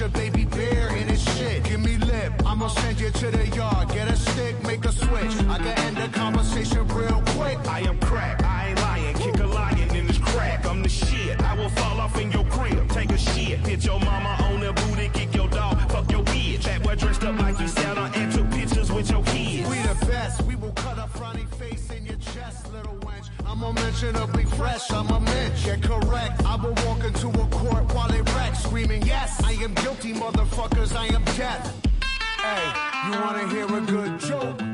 I will motherfuckers, I am death. Hey, you wanna hear a good joke?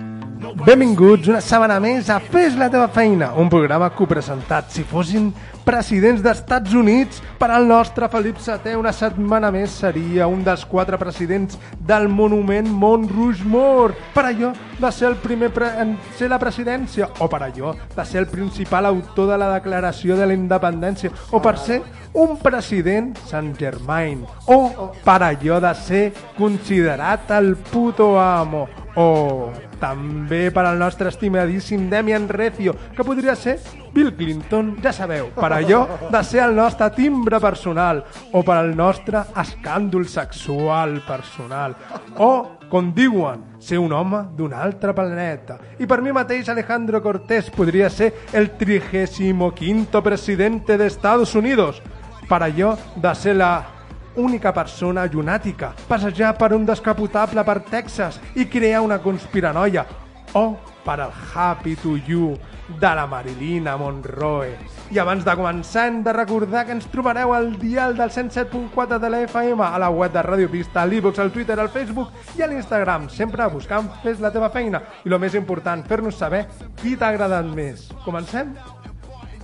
Benvinguts una setmana més a Fes la teva feina, un programa copresentat si fossin presidents d'Estats Units per al nostre Felip VII una setmana més seria un dels quatre presidents del monument Mont Rushmore. Per allò de ser el primer pre ser la presidència o per allò de ser el principal autor de la declaració de la independència o per ser un president Saint Germain o per allò de ser considerat el puto amo o també per al nostre estimadíssim Demian Recio, que podria ser Bill Clinton, ja sabeu, per allò de ser el nostre timbre personal o per al nostre escàndol sexual personal o, com diuen, ser un home d'un altre planeta. I per mi mateix Alejandro Cortés podria ser el 35 presidente de Estados Unidos, per allò de ser la única persona llunàtica, passejar per un descapotable per Texas i crear una conspiranoia, o per al Happy to You de la Marilina Monroe. I abans de començar hem de recordar que ens trobareu al dial del 107.4 de la FM, a la web de Radio Pista, a l'e-box, al Twitter, al Facebook i a l'Instagram, sempre buscant Fes la teva feina. I el més important, fer-nos saber qui t'ha agradat més. Comencem?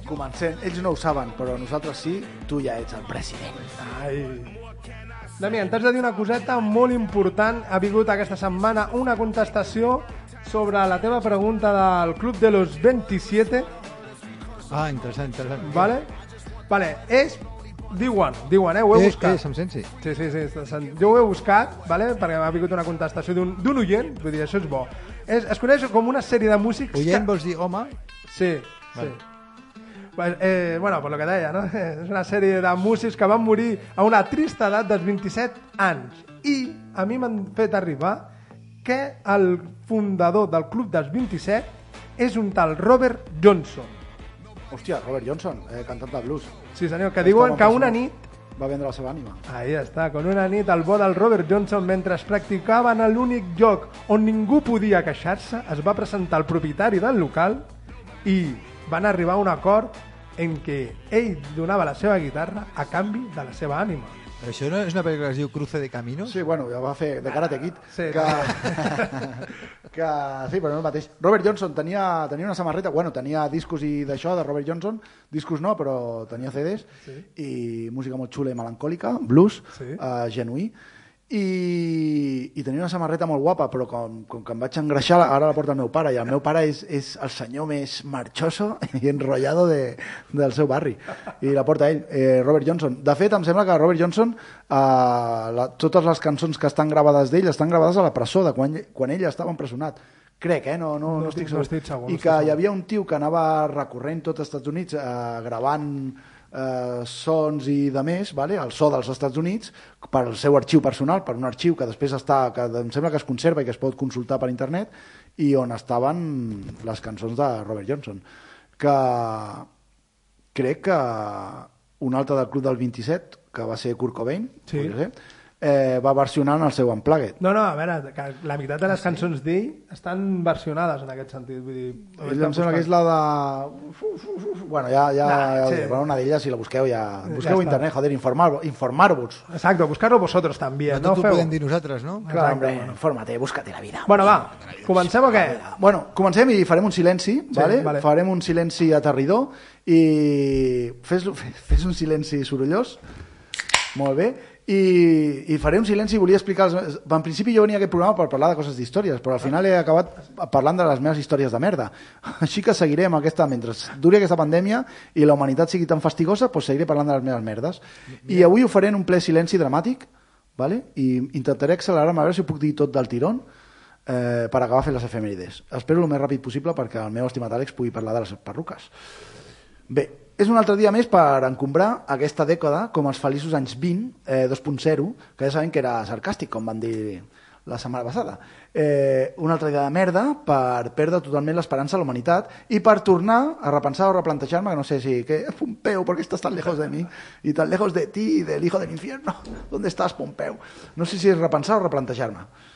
Comencem. Ells no ho saben, però nosaltres sí, tu ja ets el president. Ai... Damián, t'haig de dir una coseta molt important. Ha vingut aquesta setmana una contestació sobre la teva pregunta del Club de los 27, Ah, interessant, interessant. ¿vale? Vale, és... Diuen, diuen, eh? Ho he Eh, buscat. eh, se'm sent, sí. Sí, sí, sí. Jo ho he buscat, vale? perquè m'ha vingut una contestació d'un oient, vull dir, això és bo. És, es coneix com una sèrie de músics... Oient vols dir home? Sí, Vale. sí. Pues, eh, bueno, per lo que deia, no? És una sèrie de músics que van morir a una trista edat dels 27 anys. I a mi m'han fet arribar que el fundador del Club dels 27 és un tal Robert Johnson. Hòstia, Robert Johnson, eh, cantant de blues. Sí, senyor, que diuen que una nit Va vendre la seva ànima. Ahí està, con una nit al bo del Robert Johnson mentre es practicaven a l'únic lloc on ningú podia queixar-se, es va presentar el propietari del local i van arribar a un acord en què ell donava la seva guitarra a canvi de la seva ànima. Però això no és una pel·lícula que es diu Cruce de Caminos? Sí, bueno, ja va fer de Karate Kid. Sí, que, que, sí, però no el mateix. Robert Johnson tenia, tenia una samarreta, bueno, tenia discos i d'això de Robert Johnson, discos no, però tenia CDs, sí. i música molt xula i melancòlica, blues, Sí. eh, genuí, i, i tenia una samarreta molt guapa, però com, com que em vaig engreixar, ara la porta el meu pare, i el meu pare és, és el senyor més marxoso i enrotllado de, del seu barri, i la porta ell, eh, Robert Johnson. De fet, em sembla que Robert Johnson, eh, la, totes les cançons que estan gravades d'ell estan gravades a la presó, de quan, quan ell estava empresonat. Crec, eh? No, no, No no, estic- estic, no estic segur, I que hi havia un tio que anava recorrent tot els Estats Units eh, gravant eh, sons i de més, vale? el so dels Estats Units, per al seu arxiu personal, per un arxiu que després està, que em sembla que es conserva i que es pot consultar per internet, i on estaven les cançons de Robert Johnson. Que crec que un altre del Club del 27, que va ser Kurt Cobain, Sí. podria ser, eh, va versionant el seu Unplugged. No, no, a veure, que la meitat de les cançons d'ell estan versionades en aquest sentit. Vull dir, Ell em sembla que és la de... Bueno, ja, ja, Nah, ja sí. bueno, una d'elles, si la busqueu, ja... Ja Busqueu a està. internet, joder, informar- informar-vos. Exacto, buscar-lo vosotros també. No No, tot ho feu... podem dir nosaltres, no? Clar, Exacte, hombre, bueno. infórmate, búscate la vida. Bueno, va, comencem o què? Bueno, comencem i farem un silenci, vale? vale. farem un silenci aterridor i fes, fes un silenci sorollós, molt bé, i, i faré un silenci i volia explicar... Els... En principi jo venia a aquest programa per parlar de coses d'històries, però al final he acabat parlant de les meves històries de merda. Així que seguiré amb aquesta... Mentre duri aquesta pandèmia i la humanitat sigui tan fastigosa, doncs seguiré parlant de les meves merdes. I avui ho faré en un ple silenci dramàtic, vale? i intentaré accelerar-me a veure si ho puc dir tot del tirón eh, per acabar fent les efemèrides. Espero el més ràpid possible perquè el meu estimat Àlex pugui parlar de les perruques. Bé, és un altre dia més per encombrar aquesta dècada com els feliços anys 20, eh, 2.0, que ja sabem que era sarcàstic, com van dir la setmana passada. Eh, un altre dia de merda per perdre totalment l'esperança a la humanitat i per tornar a repensar o replantejar-me, que no sé si, que Pompeu, ¿por qué estás tan lejos de mí? Y tan lejos de ti y del hijo del infierno. ¿Dónde estás, Pompeu? No sé si és repensar o replantejar-me.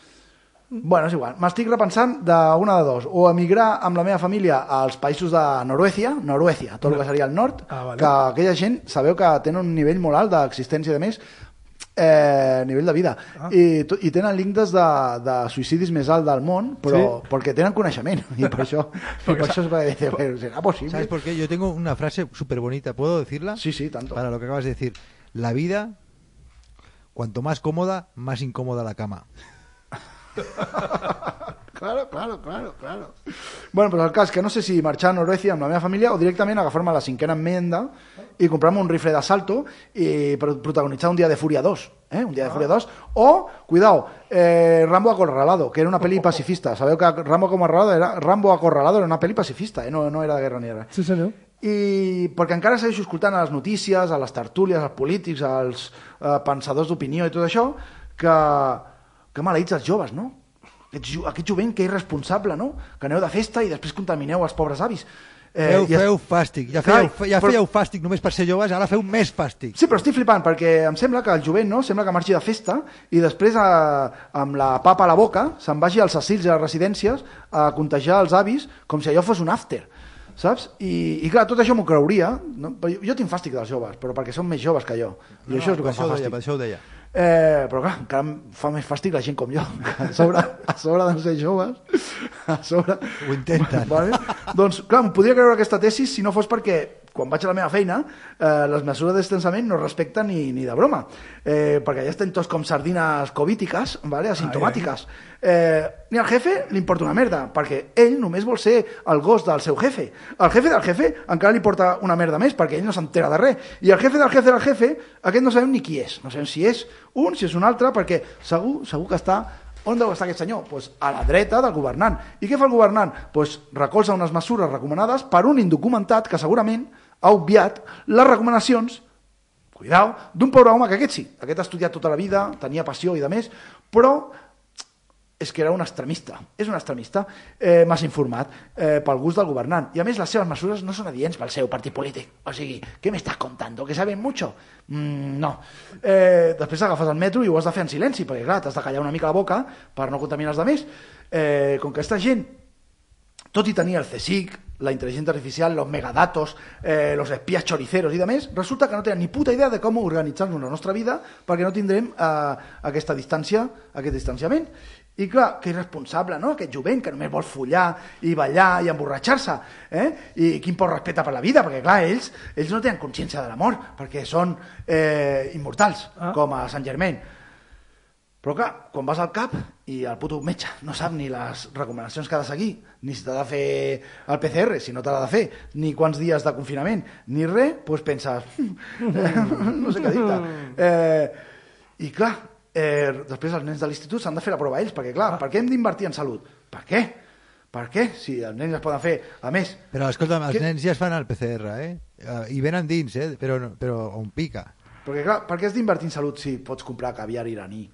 Bueno, és igual. M'estic repensant d'una de dos. O emigrar amb la meva família als països de Noruècia, Noruècia, tot el que seria el nord, Ah, vale. que aquella gent, sabeu que tenen un nivell molt alt d'existència de més, eh, nivell de vida. Ah. I, I tenen l'índex de, de suïcidis més alt del món, però Sí. perquè tenen coneixement. I per això, i per això es va dir, "Pero, ¿será posible? ¿Sabes por qué? Yo tengo una frase súper bonita. ¿Puedo decirla? Sí, sí, tanto. Para lo que acabas de decir. La vida, cuanto más cómoda, más incómoda la cama. Claro, claro, claro, claro. Bueno, però el cas que no sé si marxar a Noruècia amb la meva família o directament agafar-me la cinquena enmienda i comprar-me un rifle d'assalto i pro- protagonitzar un dia de Fúria 2, eh? un dia de Fúria 2, o, cuidao, eh, Rambo Acorralado, que era una pel·li pacifista. Sabeu que Rambo Acorralado era, Rambo Acorralado era una pel·li pacifista, eh? no, no era de guerra ni res Sí, senyor. i perquè encara segueixo escoltant a les notícies, a les tertúlies, als polítics, als eh, pensadors d'opinió i tot això, que, que maleïts els joves, no? Aquest, jo- aquest jovent que és responsable, no? Que aneu de festa i després contamineu els pobres avis. Feu, i es- feu fàstic. Ja Clar, fèieu, ja però- fèieu fàstic només per ser joves, ara feu més fàstic. Sí, però estic flipant, perquè em sembla que el jovent no? sembla que marxi de festa i després, eh, amb la papa a la boca, se'n vagi als asils i a les residències a contagiar els avis com si allò fos un after. Saps? I, i clar, tot això m'ho creuria. No? Però Jo, jo tinc fàstic dels joves, però perquè són més joves que jo. I això és el que em fa ho deia, fàstic. per això ho deia. Eh, però clar, encara em fa més fàstic la gent com jo, a sobre, a sobre de ser joves, a sobre... Ho intenten. Vale? Doncs, clar, em podria creure aquesta tesi si no fos perquè quan vaig a la meva feina eh, les mesures de distanciament no es respecten ni, ni de broma, eh, perquè ja estem tots com sardines covítiques, vale? asimptomàtiques. Eh, ni al jefe li importa una merda, perquè ell només vol ser el gos del seu jefe. El jefe del jefe encara li porta una merda més, perquè ell no s'entera de res. I el jefe del jefe del jefe, aquest no sabem ni qui és. No sabem si és un, si és un altre, perquè segur, segur que està on deu estar aquest senyor? Pues a la dreta del governant. I què fa el governant? Pues recolza unes mesures recomanades per un indocumentat que segurament ha obviat les recomanacions cuidao, d'un pobre home que aquest sí, aquest ha estudiat tota la vida, tenia passió i de més, però és que era un extremista, és un extremista eh, massa informat eh, pel gust del governant. I a més les seves mesures no són adients pel seu partit polític. O sigui, què m'estàs contando? Que saben mucho? Mm, no. Eh, després agafes el metro i ho has de fer en silenci, perquè clar, t'has de callar una mica la boca per no contaminar els altres. Eh, com que aquesta gent tot i tenir el CSIC, la intel·ligència artificial, los megadatos, eh, los espías choriceros i de més, resulta que no tenen ni puta idea de com organitzar-nos la nostra vida perquè no tindrem eh, aquesta distància, aquest distanciament. I clar, que irresponsable, no?, aquest jovent que només vol follar i ballar i emborratxar-se, eh? I quin poc respecte per la vida, perquè clar, ells, ells no tenen consciència de l'amor, perquè són eh, immortals, Ah. com a Sant Germain. Però clar, quan vas al CAP i el puto metge no sap ni les recomanacions que ha de seguir, ni si t'ha de fer el PCR, si no t'ha de fer, ni quants dies de confinament, ni res, doncs penses, no sé què dir-te. Eh, I clar, eh, després els nens de l'institut s'han de fer la prova ells, perquè clar, per què hem d'invertir en salut? Per què? Per què? Si els nens es poden fer, a més, Però escolta'm, els Què? nens ja es fan el PCR, eh? Eh, I venen dins, eh? Però, però on pica. Perquè, clar, per què has d'invertir en salut si pots comprar caviar iraní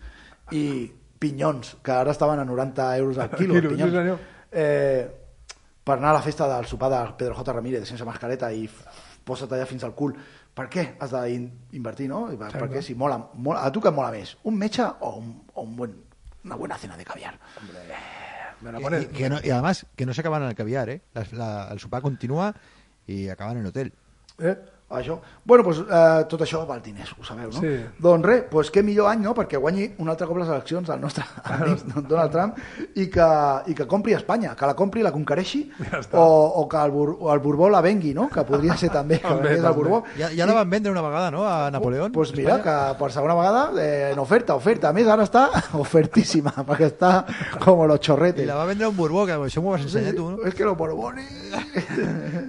i pinyons, que ara estaven a 90 euros al quilo, Quilo, pinyons, sí, eh, per anar a la festa del sopar del Pedro J. Ramírez sense mascareta i posa't allà fins al cul per què has d'invertir, no? I per, perquè si mola, mola, a tu què et mola més? Un metge o, un, o un buen, una buena cena de caviar? La Y, y que no- y además, que no se acaban en el caviar, ¿eh? La- la- el sopar continúa y acaban en el hotel. Eh? Això. Bueno, doncs, eh, tot això val diners, ho sabeu, no? Sí. Doncs res, doncs què millor any, no?, perquè guanyi un altre cop les eleccions el nostre amic Donald Trump i que, i que compri Espanya, que la compri, la conquereixi, Ja està. o, o que el, Bur o el Borbó la vengui, no?, que podria ser també, que També, el. Borbó. Ya, ya la van a vender una vegada, ¿no? A Napoleón. Pues mira, España. que per segona vegada eh, en oferta, oferta. A més, ara està ofertíssima, perquè està com los Y chorretes. la va a vender a un Borbón, que eso me vas enseñar tú, ¿no? És que los borbones...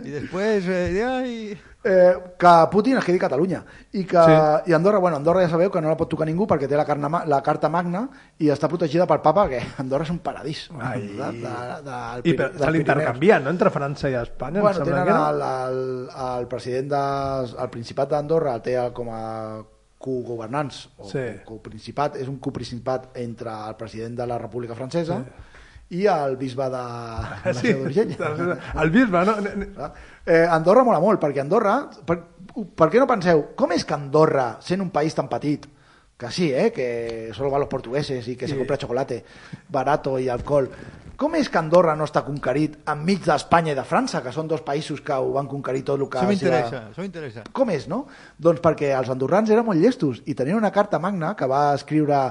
Y después, eh, ay, Eh, que Putin es quedi a Catalunya i que Sí. i Andorra, bueno, Andorra ja sabeu que no la pot tocar ningú perquè té la, carna, la carta magna i està protegida pel papa, que Andorra és un paradís. Ai. De, de, de, I per, se l'intercanvien, no?, entre França i Espanya, Bueno, tenen el, el, el president de, el Principat d'Andorra el té com a cogovernants o Sí. coprincipat, és un coprincipat entre el president de la República Francesa i el bisbe de, la Sí, Seu d'Urgell. el bisbe, no? Clar. Eh, Andorra mola molt, perquè Andorra... Per, per què no penseu, com és que Andorra, sent un país tan petit, que sí, eh, que solo van los portugueses i que se compra chocolate barato i alcohol, com és que Andorra no està conquerit enmig d'Espanya i de França, que són dos països que ho van conquerir tot el que... sigut- interesa, eso me interesa. com és, no? Doncs perquè els andorrans eren molt llestos i tenien una carta magna que va escriure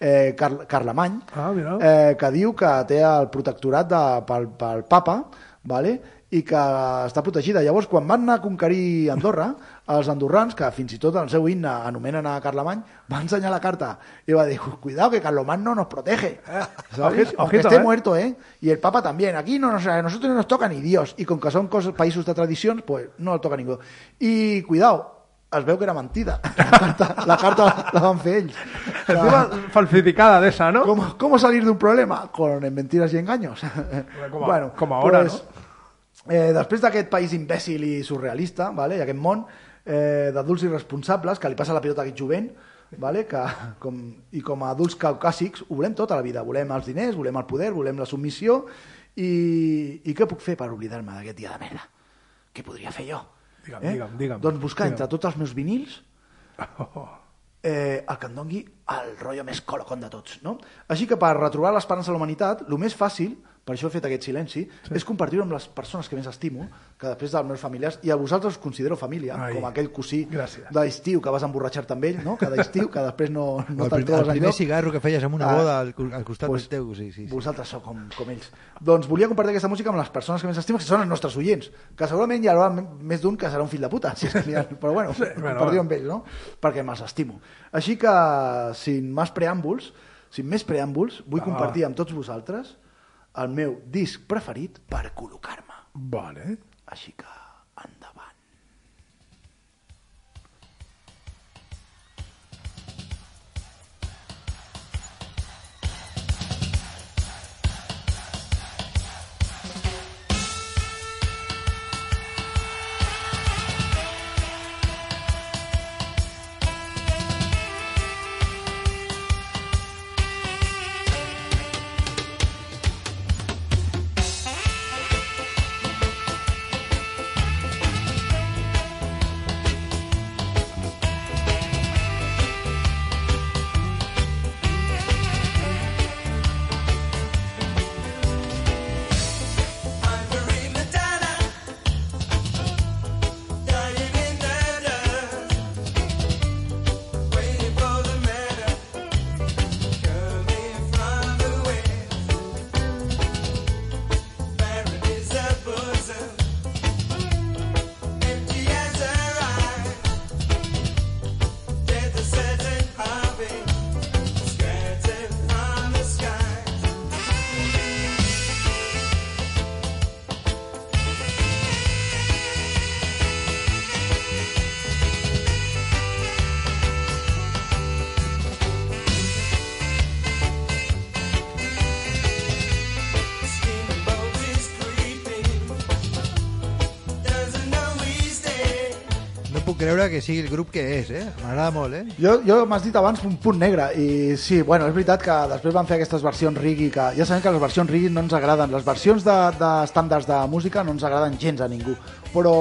eh, Car Carlemany Ah, mira. eh, que diu que té el protectorat de, pel, pel papa vale? i que està protegida. Llavors, quan van anar a conquerir Andorra, els andorrans, que fins i tot en el seu himne anomenen a Carlemany, va ensenyar la carta i va dir, cuidado que Carlomagno nos protege. ¿sabes? ojito, Aunque esté eh. muerto, ¿eh? Y el Papa también. Aquí no nos, a nosotros no nos toca ni Dios. Y con que son cosas, países de tradición, pues no el toca ningú. I, cuidado, es veu que era mentida. La carta la, carta la van fer ells. Encima falsificada d'esa, no? ¿Cómo, ¿Cómo salir de un problema? Con mentiras y engaños. Com a- com ahora, no? Eh, després d'aquest país imbècil i surrealista, vale? i aquest món eh, d'adults irresponsables, que li passa la pilota a aquest jovent, vale? que, com, i com a adults caucàsics ho volem tota la vida. Volem els diners, volem el poder, volem la submissió, i, i què puc fer per oblidar-me d'aquest dia de merda? Què podria fer jo? Digue'm, digue'm, digue'm. Doncs buscar Digue'm. entre tots els meus vinils Oh, eh, el que em dongui el rotllo més colocon de tots. No? Així que per retrobar l'esperança a la humanitat, el més fàcil, per això he fet aquest silenci, sí. és compartir-ho amb les persones que més estimo, que després dels meus familiars, i a vosaltres us considero família, Ai, com aquell cosí gràcies. de l'estiu que vas emborratxar-te amb ell, no? cada estiu, que després no, no el, te'l prim, el trobes primer enlloc. cigarro que feies en una Ah, boda al, al costat pues, del teu, sí, sí. sí. Vosaltres sou com, com ells. Doncs volia compartir aquesta música amb les persones que més estimo, que són els nostres oients, que segurament hi haurà més d'un que serà un fill de puta, si és que ha, però bueno, sí, bueno, compartir va. amb ells, no? Perquè me'ls estimo. Així que, sin més preàmbuls, sin més preàmbuls, vull Va. compartir amb tots vosaltres el meu disc preferit per col·locar-me. Vale. Així que, puc creure que sigui el grup que és, eh? M'agrada molt, eh? Jo, jo m'has dit abans un punt negre i sí, bueno, és veritat que després van fer aquestes versions reggae que ja sabem que les versions reggae no ens agraden les versions de, de estàndards de música no ens agraden gens a ningú però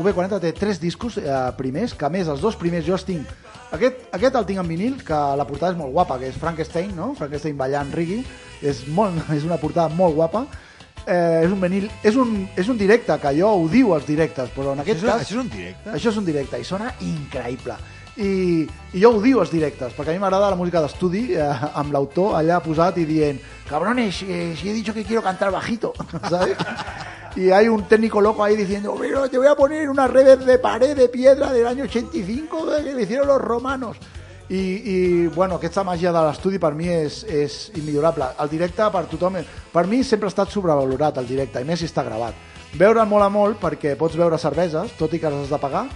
UB40 té tres discos eh, primers que a més els dos primers jo els tinc aquest, aquest el tinc en vinil que la portada és molt guapa que és Frankenstein, no? Frankenstein ballant reggae és, molt, és una portada molt guapa eh, és un vinil, és un, és un directe que jo ho diu als directes però en aquest Això és, cas això és un directe? això és un directe i sona increïble. I, i jo ho diu als directes, perquè a mi m'agrada la música d'estudi eh, amb l'autor allà posat i dient cabrones, eh, si he dicho que quiero cantar bajito, ¿sabes? Y hay un técnico loco ahí diciendo, pero te voy a poner una redes de pared de piedra del año 85 que le hicieron los romanos. I, i bueno, aquesta màgia de l'estudi per mi és, és immillorable. El directe per tothom... Per mi sempre ha estat sobrevalorat el directe, i més si està gravat. Veure'l mola molt perquè pots veure cerveses, tot i que les has de pagar,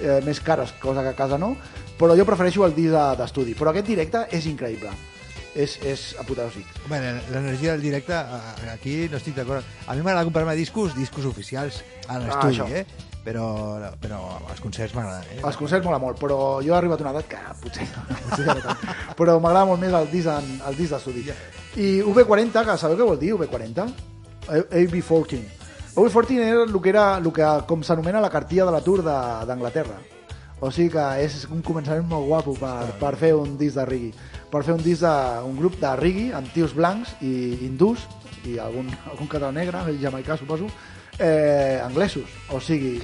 eh, més cares, cosa que a casa no, però jo prefereixo el de- d'estudi. Però aquest directe és increïble. És, és apoteòsic. Home, l'energia del directe, eh, aquí no estic d'acord. A mi m'agrada comprar-me discos, discos oficials a l'estudi, això. eh? Però, però els concerts m'agraden, eh? Els concerts mola molt, però jo he arribat a una edat que potser, potser ja no tant. Però m'agrada molt més el disc, en, el disc d'estudi. I V40, que sabeu què vol dir V40? A- AB14. AB14 era el que era el que, com s'anomena la cartilla de la Tour de- d'Anglaterra. O sigui que és un començament molt guapo per, per fer un disc de reggae. Per fer un disc de, un grup de reggae amb tios blancs i hindús i algun, algun català negre, jamaicà suposo, eh, anglesos, o sigui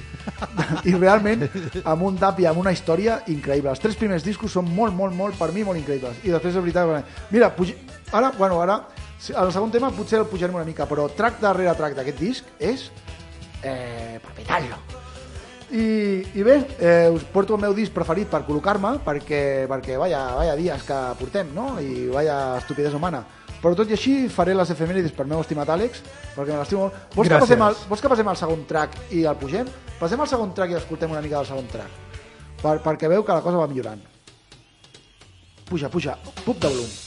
i realment amb un tap i amb una història increïble, els tres primers discos són molt, molt, molt, per mi molt increïbles. I després és veritat, mira, pugi... ara, bueno, ara el segon tema potser el pujarem una mica però track darrere track d'aquest disc és eh, per petar-lo i, i bé, eh, us porto el meu disc preferit per col·locar-me perquè, perquè vaya, vaya dies que portem no? i vaya estupidesa humana però tot i així faré les efemèrides per meu estimat Àlex perquè me l'estimo molt vols que, passem al, vols que passem al segon track i el pugem? passem al segon track i escoltem una mica del segon track per, perquè veu que la cosa va millorant puja, puja, pup de volum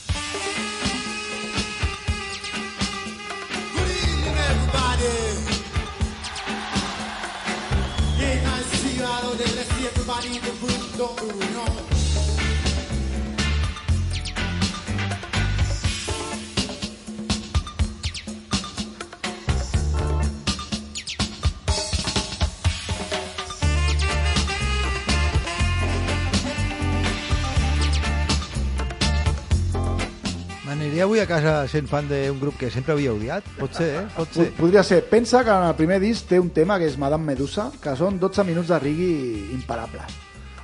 everybody in the room. Don't move, no. M'aniria avui a casa sent fan d'un grup que sempre havia odiat? Pot ser, eh? Pot ser. Pod- Podria ser. Pensa que en el primer disc té un tema que és Madame Medusa, que són 12 minuts de reggae imparables.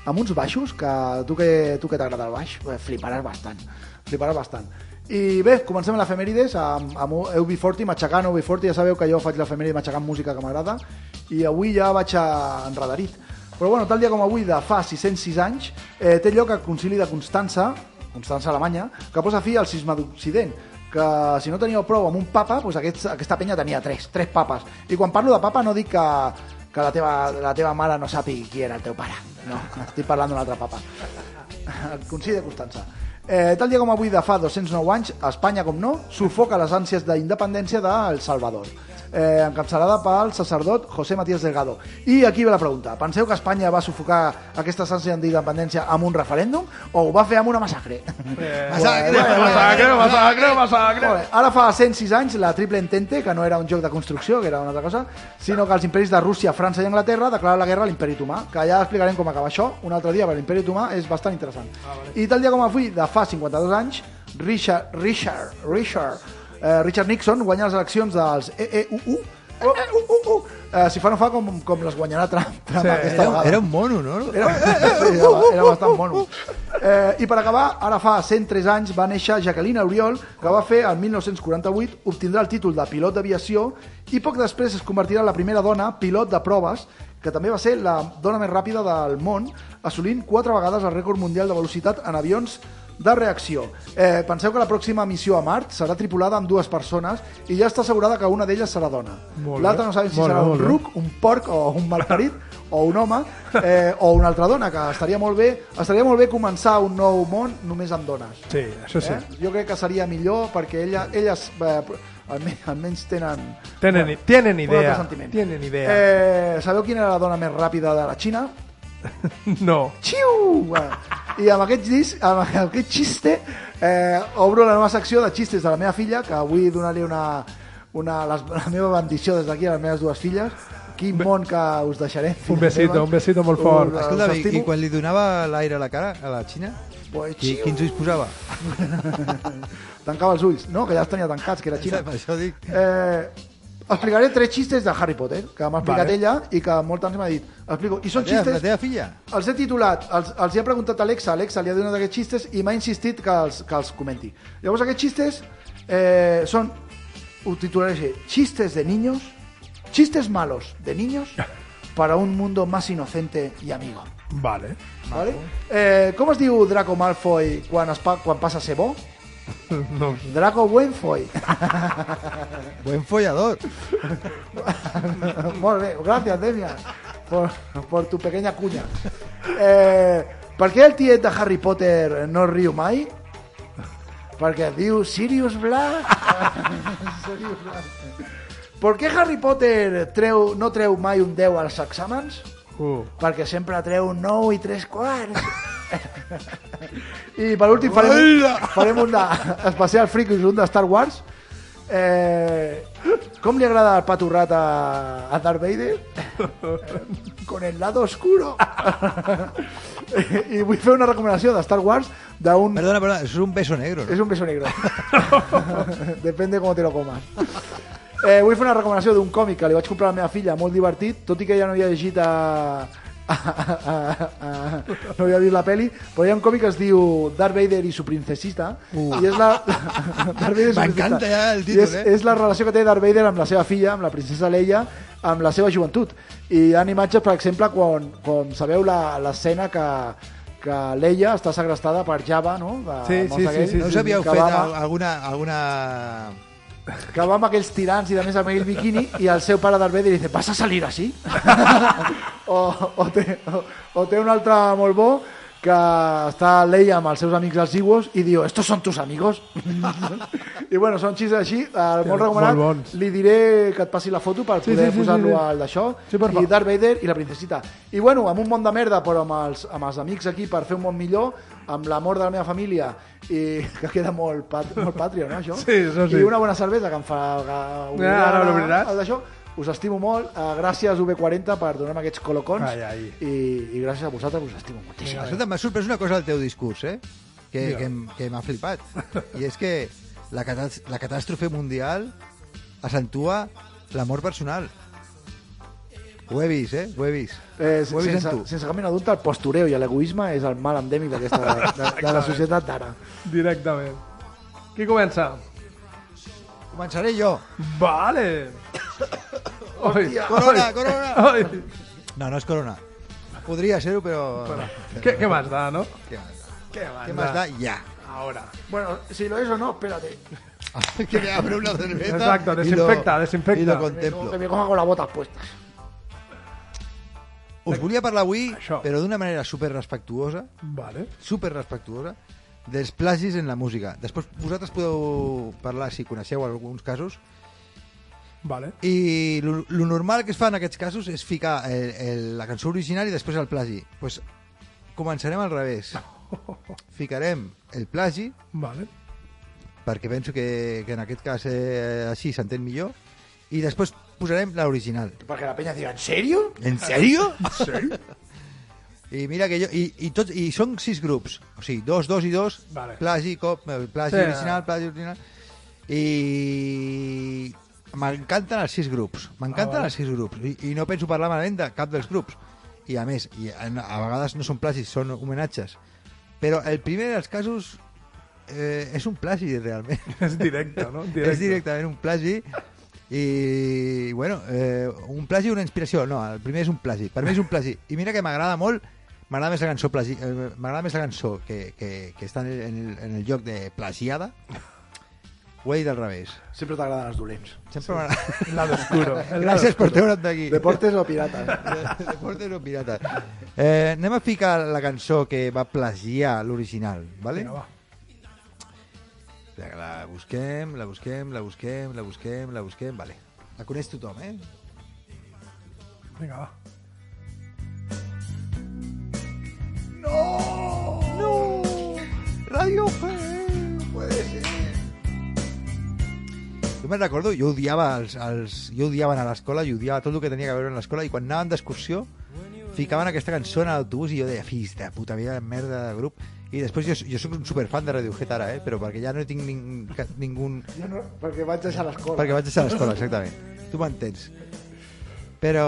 Amb uns baixos, que tu que, tu que t'agrada el baix, fliparàs bastant. Fliparàs bastant. I bé, comencem l'efemèrides amb, amb UB40, matxacant UB40, ja sabeu que jo faig l'efemèride matxacant música que m'agrada, i avui ja vaig a enredarit. Però bueno, tal dia com avui, de fa 606 anys, eh, té lloc el concili de Constança, Constança Alemanya, que posa fi al cisma d'Occident, que si no teníeu prou amb un papa, doncs aquest, aquesta penya tenia tres, tres papes. I quan parlo de papa no dic que, que la, teva, la teva mare no sàpiga qui era el teu pare. No, estic parlant d'un altre papa. El concili de Constança. Eh, tal dia com avui de fa 209 anys, Espanya, com no, sufoca les ànsies d'independència d'El Salvador. Eh, encapçalada pel sacerdot José Matías Delgado. I aquí ve la pregunta. Penseu que Espanya va sufocar aquestes ànsies d'independència amb un referèndum o ho va fer amb una massacre? Massacre, Massacre, massacre, massacre. Molt bé. Ara fa 106 anys la Triple Entente, que no era un joc de construcció, que era una altra cosa, sinó que els imperis de Rússia, França i Anglaterra declaren la guerra a l'imperi otomà, que ja explicarem com acaba això un altre dia, perquè l'imperi otomà és bastant interessant. I tal dia com avui, de fa 52 anys, Richard, Richard, Richard, eh, Richard Nixon guanya les eleccions dels EEUU, oh, uh, uh, uh. Eh, si fa no fa com, com les guanyarà Trump, Trump Sí. aquesta Era, vegada. era un mono, no? Era, sí, era, era bastant mono. Eh, I per acabar, ara fa 103 anys va néixer Jacqueline Auriol, que va fer el 1948, obtindrà el títol de pilot d'aviació i poc després es convertirà en la primera dona pilot de proves, que també va ser la dona més ràpida del món, assolint quatre vegades el rècord mundial de velocitat en avions de reacció. Eh, penseu que la pròxima missió a Mart serà tripulada amb dues persones i ja està assegurada que una d'elles serà dona. L'altra no sabem si Molt serà un molt bé. ruc, un porc o un malparit o un home eh, o una altra dona, que estaria molt bé estaria molt bé començar un nou món només amb dones. Sí, això sí. Eh? Jo crec que seria millor perquè ella, elles eh, almenys, almenys tenen... Tenen, tienen un idea. Tienen idea. Eh, sabeu quina era la dona més ràpida de la Xina? No. Xiu! Bueno, I amb aquest, dis, amb aquest xiste eh, obro la nova secció de xistes de la meva filla, que vull donar-li una, una, les, la meva bendició des d'aquí a les meves dues filles. Quin món que us deixaré. Un besito, un besito molt fort. Us- Escolta, i, i quan li donava l'aire a la cara, a la Xina, Pues, qui, quins ulls posava? Tancava els ulls. No, que ja els tenia tancats, que era Xina. Per això dic... Eh, explicaré tres xistes de Harry Potter, que m'ha explicat Vale. ella i que molt temps m'ha dit. Explico. I són La teva, la xistes... teva filla? Els he titulat, els, els hi he preguntat a Alexa, Alexa li ha donat aquests xistes i m'ha insistit que els, que els comenti. Llavors aquests xistes eh, són, ho titularé així, xistes de niños, xistes malos de niños para un mundo más inocente y amigo. Vale. ¿Vale? Eh, com es diu Draco Malfoy quan, es pa, quan passa a ser bo? No. Draco Buenfoy. Buen follador. Molt bé, gracias, Demian, por, por tu pequeña cuña. Eh, per què el tiet de Harry Potter no riu mai? Perquè diu Sirius Black. Sirius Black. Per què Harry Potter treu, no treu mai un 10 als exàmens? Uh. Perquè sempre treu un 9 i 3 quarts. I per últim farem, farem un de, especial fricus, un de Star Wars. Eh, com li agrada el paturrat a, a Darth Vader? Con el lado oscuro. I vull fer una recomanació de Star Wars d'un... Perdona, perdona, es un beso negro. ¿no? Es un beso negro. Depende cómo te lo comas. Eh, vull fer una recomanació d'un còmic que li vaig comprar a la meva filla, molt divertit, tot i que ja no havia llegit a... no havia vist la peli, però hi ha un còmic que es diu Darth Vader i su princesita, i és la... Darth Vader M'encanta ja el títol, és, eh? és la relació que té Darth Vader amb la seva filla, amb la princesa Leia, amb la seva joventut. I hi ha imatges, per exemple, quan, quan sabeu la- l'escena que, que Leia està segrestada per Java, no? De Sí, sí, aquell, sí, sí, No sí, us havíeu fet alguna, alguna... que va amb aquells tirants i de més amb aquell biquini i el seu pare Darth Vader dice ¿vas a salir así? o, o, té, o, o té un altre molt bo que està Leia amb els seus amics els Ewoks i diu, estos son tus amigos i bueno, són xistes així eh, molt molt recomanat, bons. li diré que et passi la foto per Sí, poder sí, sí, posar-lo sí, sí. al d'això Sí, per i favor. Darth Vader i la princesita i bueno, amb un món de merda però amb els, amb els amics aquí per fer un món millor amb l'amor de la meva família i que queda molt, pat, molt patrio, no, això? Sí, això sí. I una bona cervesa que em fa que ara ara l'obriràs. el d'això. Us estimo molt. Uh, gràcies, UB40, per donar-me aquests colocons. Ai, ai. I, I gràcies a vosaltres, us estimo moltíssim. Escolta, m'ha sorprès una cosa del teu discurs, eh? Que, Digue. que, que m'ha flipat. I és que la, catàs- la catàstrofe mundial accentua l'amor personal. Ho he vist, eh? Ho he vist. Eh, Ho he vist sense, en tu. sense cap mena de dubte, el postureo i l'egoisme és el mal endèmic d'aquesta de, de la societat d'ara. Directament. Qui comença? Començaré jo. Vale. Corona, corona! No, no és corona. Podria ser-ho, però... ¿Qué, ¿Qué más da, no? Què más da? ¿Qué más, da? Ja. Ahora. Bueno, si lo es o no, espérate. que me abre una cerveza Exacto, y lo- desinfecta, desinfecta. Y lo Que contemplo. me coja con las botas puestas. Us volia parlar avui, Això. però d'una manera super respectuosa, Vale. super respectuosa, dels plagis en la música. Després vosaltres podeu parlar, si coneixeu alguns casos, Vale. i lo, lo normal que es fa en aquests casos és ficar el, el, la cançó original i després el plagi. pues començarem al revés. Ficarem el plagi, Vale. perquè penso que, que en aquest cas eh, així s'entén millor, i després posarem l'original. Perquè la peña diga, ¿en serio? ¿En serio? I mira que jo... I, i, tots, I són sis grups. O sigui, dos, dos i dos. Vale. Plagi, cop, eh, plagi Sí. original, plagi original. I... M'encanten els sis grups. M'encanten Ah, els sis grups. I, I no penso parlar malament de cap dels grups. I a més, i a, a vegades no són plagis, són homenatges. Però el primer dels casos eh, és un plagi, realment. És directe, no? És directament un plagi i, bueno, eh, un plagi una inspiració? No, el primer és un plagi. Per mi és un plagi. I mira que m'agrada molt, m'agrada més la cançó plagi, eh, m'agrada més la cançó que, que, que està en el, en, el, lloc de plagiada. Ho he dit al revés. Sempre t'agraden els dolents. Sempre m'agrada. El lado oscuro. El lado Gràcies per oscuro. treure'm d'aquí. Deportes o pirates? Deportes o pirata. Eh, anem a ficar la cançó que va plagiar l'original, ¿vale? Vinga, va. La busquem, la busquem, la busquem, la busquem, la busquem... Vale. La coneix tothom, eh? Vinga, va. Radiohead, puede ser. Jo me'n recordo, jo odiava els, els, jo odiava anar a l'escola i odiava tot el que tenia que veure en l'escola i quan anàvem d'excursió ficaven aquesta cançó en l'autobús i jo deia, fills de puta vida, merda de grup. I després jo, jo soc un superfan de Radiohead ara, eh? però perquè ja no tinc ning, ningú... Jo no, perquè vaig deixar l'escola. Perquè vaig deixar l'escola, exactament. Tu m'entens. Però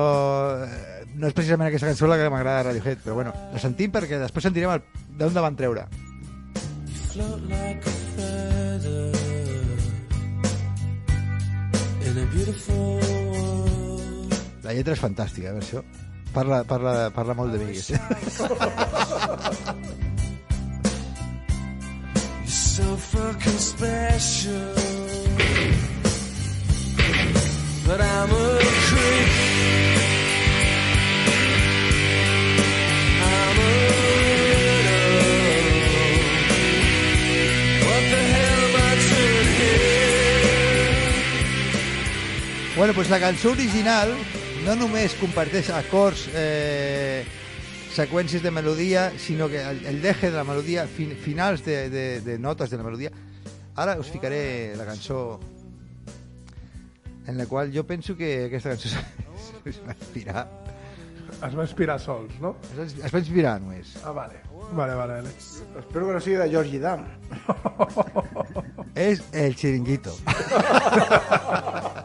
no és precisament aquesta cançó la que m'agrada de Radiohead, però bueno, la sentim perquè després sentirem d'on la van treure. float like a feather in a beautiful world. La lletra és fantàstica, eh, versió. Parla, parla, parla molt de. You're so fucking special. But I'm a creep. Bueno, pues la cançó original no només comparteix acords, eh, seqüències de melodia, sinó que el, el deje de la melodia, fin, finals de, de, de notes de la melodia. Ara us ficaré la cançó en la qual jo penso que aquesta cançó es va inspirar. Es va inspirar sols, no? Es, es va inspirar només. Ah, vale. Vale, vale, vale. Espero que no sigui de Georgie Dan. És el xiringuito.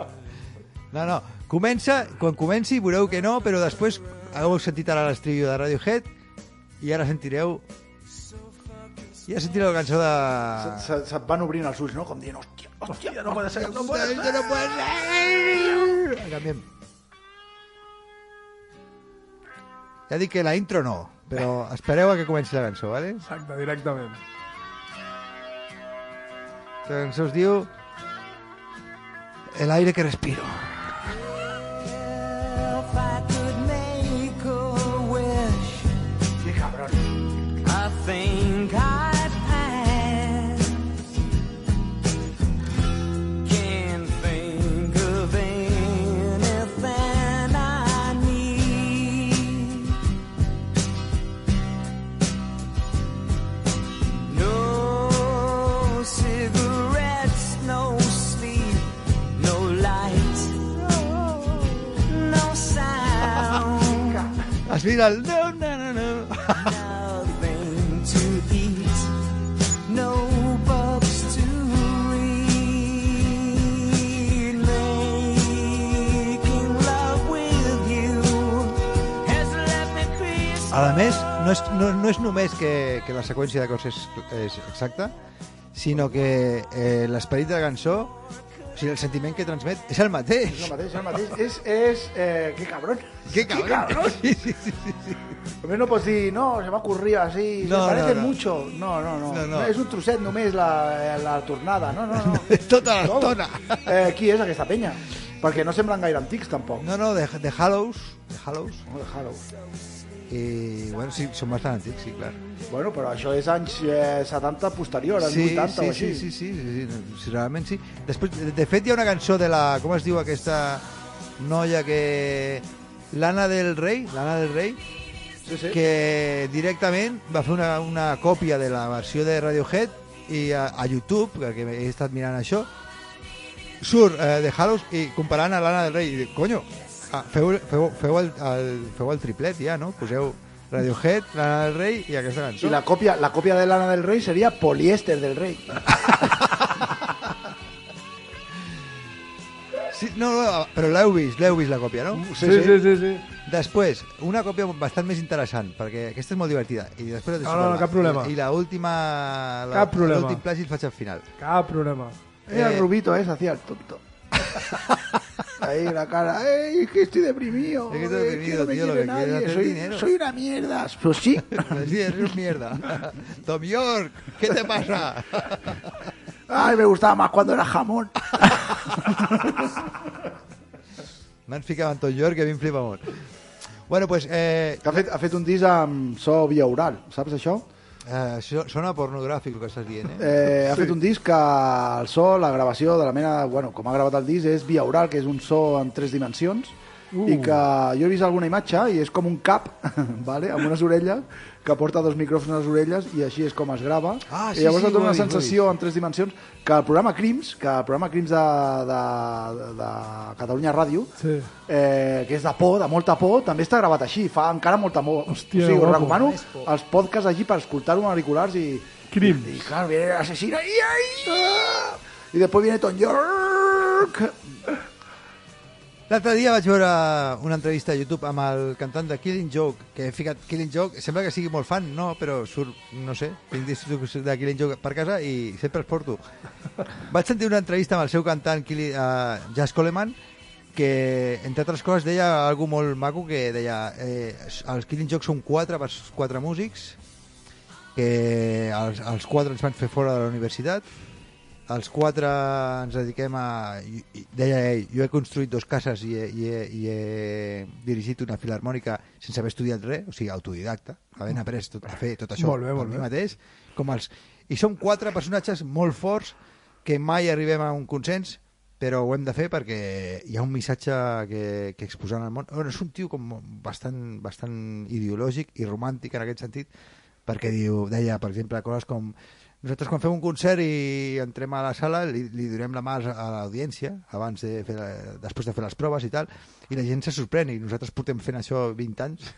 No, no. Comença, quan comenci veureu que no, però després heu sentit ara l'estribillo de Radiohead i ara sentireu... I ara sentireu la cançó de... Se, se, se't van obrint els ulls, no? Com dient, hòstia, hòstia, no pot ser, no pot ser. no puede ser. Canviem. Ja dic que la intro no, però espereu a que comenci la cançó, ¿vale? Exacte, directament. La cançó es diu El aire que respiro. Mira el... No, no, no, no. Nothing to eat, no books to read. Making love with you has left me peace. A més, no és, no, no és només que, que la seqüència de coses és, és exacta, sinó que eh, l'esperit de la cançó, o sigui, el sentiment que transmet és el mateix. És el mateix, és el mateix. És, és eh, que cabrón. Que cabrón. Sí, sí, sí, sí, sí. Només no pots dir, no, se m'ha ocurrido así, No, se parece no, no. mucho. No, no, no, No, no. És un trosset només la, la tornada. No, no, no. Tota l'estona. Eh, qui és aquesta penya? Perquè no semblen gaire antics, tampoc. No, no, de, de Hallows, de Hallows, No, Déjalo. I, bueno, sí, són bastant antics, sí, clar. Bueno, però això és anys eh, 70 posterior, anys Sí, 80 sí, o sí, així. sí, sí, sí, sí, sí, realment sí. Després, de, de fet, hi ha una cançó de la... Com es diu aquesta noia que... L'Anna del Rei, l'Anna del Rei, sí, sí. que directament va fer una, una còpia de la versió de Radiohead i a, a YouTube, perquè he estat mirant això, surt eh, de Hallows i comparant a l'Anna del Rei i dic, conyo, ah, feu, feu, feu, el, el, feu el triplet ja, no? Poseu Radiohead, l'Anna del Rei i aquesta cançó. I la còpia, la còpia de l'Anna del Rei seria poliéster del rei. Sí, no, no, però l'heu vist, l'heu vist la còpia, no? Sí, sí, sí, sí. Després, una còpia bastant més interessant, perquè aquesta és molt divertida. I després No, no, no, cap problema. I la última... La, Cap problema. L'últim plagi el faig al final. Cap problema. Eh, el Eh. rubito ese hacía el tonto. Ahí la cara, ¡ay, es que estoy deprimido! Es que estoy es deprimido, no tío, lo que quiero soy, dinero". soy una mierda. Pues sí. Sí, eres mierda. Tom York, ¿qué te pasa? Ay, me gustaba más cuando era jamón. M'han ficat en Tom York, que a mi em flipa molt. Bueno, pues, eh, Que ha fet, ha fet un disc amb so via oral, saps això? Eh, això sona pornogràfic el que estàs dient, eh? Eh, ha fet un disc que el so, la gravació de la mena, bueno, com ha gravat el disc, és via oral, que és un so en tres dimensions, uh. i que jo he vist alguna imatge i és com un cap, vale? amb unes orelles, que porta dos micròfons a les orelles i així és com es grava. Ah, sí, I llavors sí, et dona una sensació en tres dimensions que el programa Crims, que el programa Crims de, de, de Catalunya Ràdio, Sí. eh, que és de por, de molta por, també està gravat així, fa encara molta por. Hòstia, o sigui, us recomano els podcasts allí per escoltar-ho amb auriculars i... Crims. Y, y claro, viene el asesino y, ¡ay! ¡ah! y después viene Tom York. L'altre dia vaig veure una entrevista a YouTube amb el cantant de Killing Joke, que he ficat Killing Joke, sembla que sigui molt fan, no, però surt, no sé, tinc discos de Killing Joke per casa i sempre els porto. Vaig sentir una entrevista amb el seu cantant, Killing, uh, Jazz Coleman, que, entre altres coses, deia algo molt maco, que deia eh, els Killing Joke són quatre, quatre músics, que els, els quatre ens van fer fora de la universitat, els quatre ens dediquem a... Deia ell, jo he construït dos cases i he, i he, i he dirigit una filarmònica sense haver estudiat res, o sigui, autodidacta, havent après tot, a fer tot això Molt bé, per molt mi bé. mateix. Com els... I som quatre personatges molt forts que mai arribem a un consens, però ho hem de fer perquè hi ha un missatge que, que exposar al món. Bueno, és un tio com bastant, bastant ideològic i romàntic en aquest sentit, perquè diu, deia, per exemple, coses com nosaltres quan fem un concert i entrem a la sala li, li donem la mà a l'audiència abans de fer, després de fer les proves i tal i la gent se sorprèn i nosaltres portem fent això 20 anys.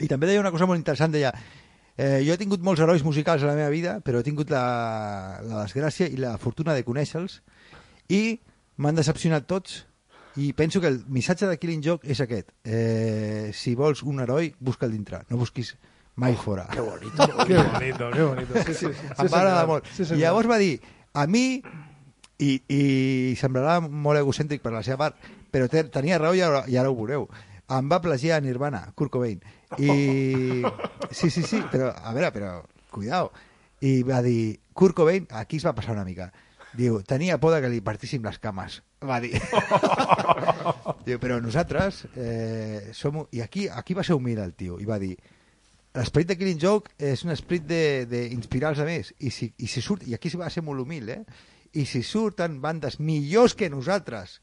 I també deia una cosa molt interessant deia eh, jo he tingut molts herois musicals a la meva vida però he tingut la, la desgràcia i la fortuna de conèixer-los i m'han decepcionat tots i penso que el missatge de Killing Joke és aquest. Eh, si vols un heroi busca'l dintre no busquis mai fora Qué bonito. Que bonito, que bonito. Sí, sí, sí. em va agradar molt. Sí, I llavors va dir, a mi, i, i semblarà molt egocèntric per la seva part, però te, tenia raó i ara, i ara ho veureu. Em va plagiar Nirvana, Kurt Cobain. I... Sí, sí, sí, però, a veure, però, cuidao. I va dir, Kurt Cobain, aquí es va passar una mica. Diu, tenia por de que li partíssim les cames. Va dir. Diu, però nosaltres eh, som... I aquí, aquí va ser humil el tio, i va dir, l'esperit de Killing Joke és un esperit d'inspirar els altres i si, i si surt, i aquí va ser molt humil eh? i si surten bandes millors que nosaltres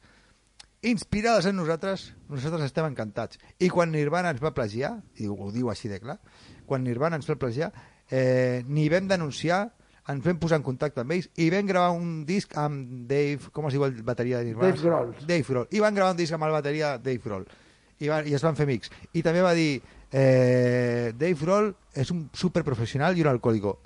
inspirades en nosaltres nosaltres estem encantats i quan Nirvana ens va plagiar i ho diu així de clar quan Nirvana ens va plagiar eh, ni vam denunciar ens vam posar en contacte amb ells i vam gravar un disc amb Dave, com es diu el bateria de Nirvana? Dave Grohl. Dave Grohl. I van gravar un disc amb el bateria Dave Grohl. I, va, I es van fer amics. I també va dir, eh, Dave Grohl es un súper profesional y un alcohólico.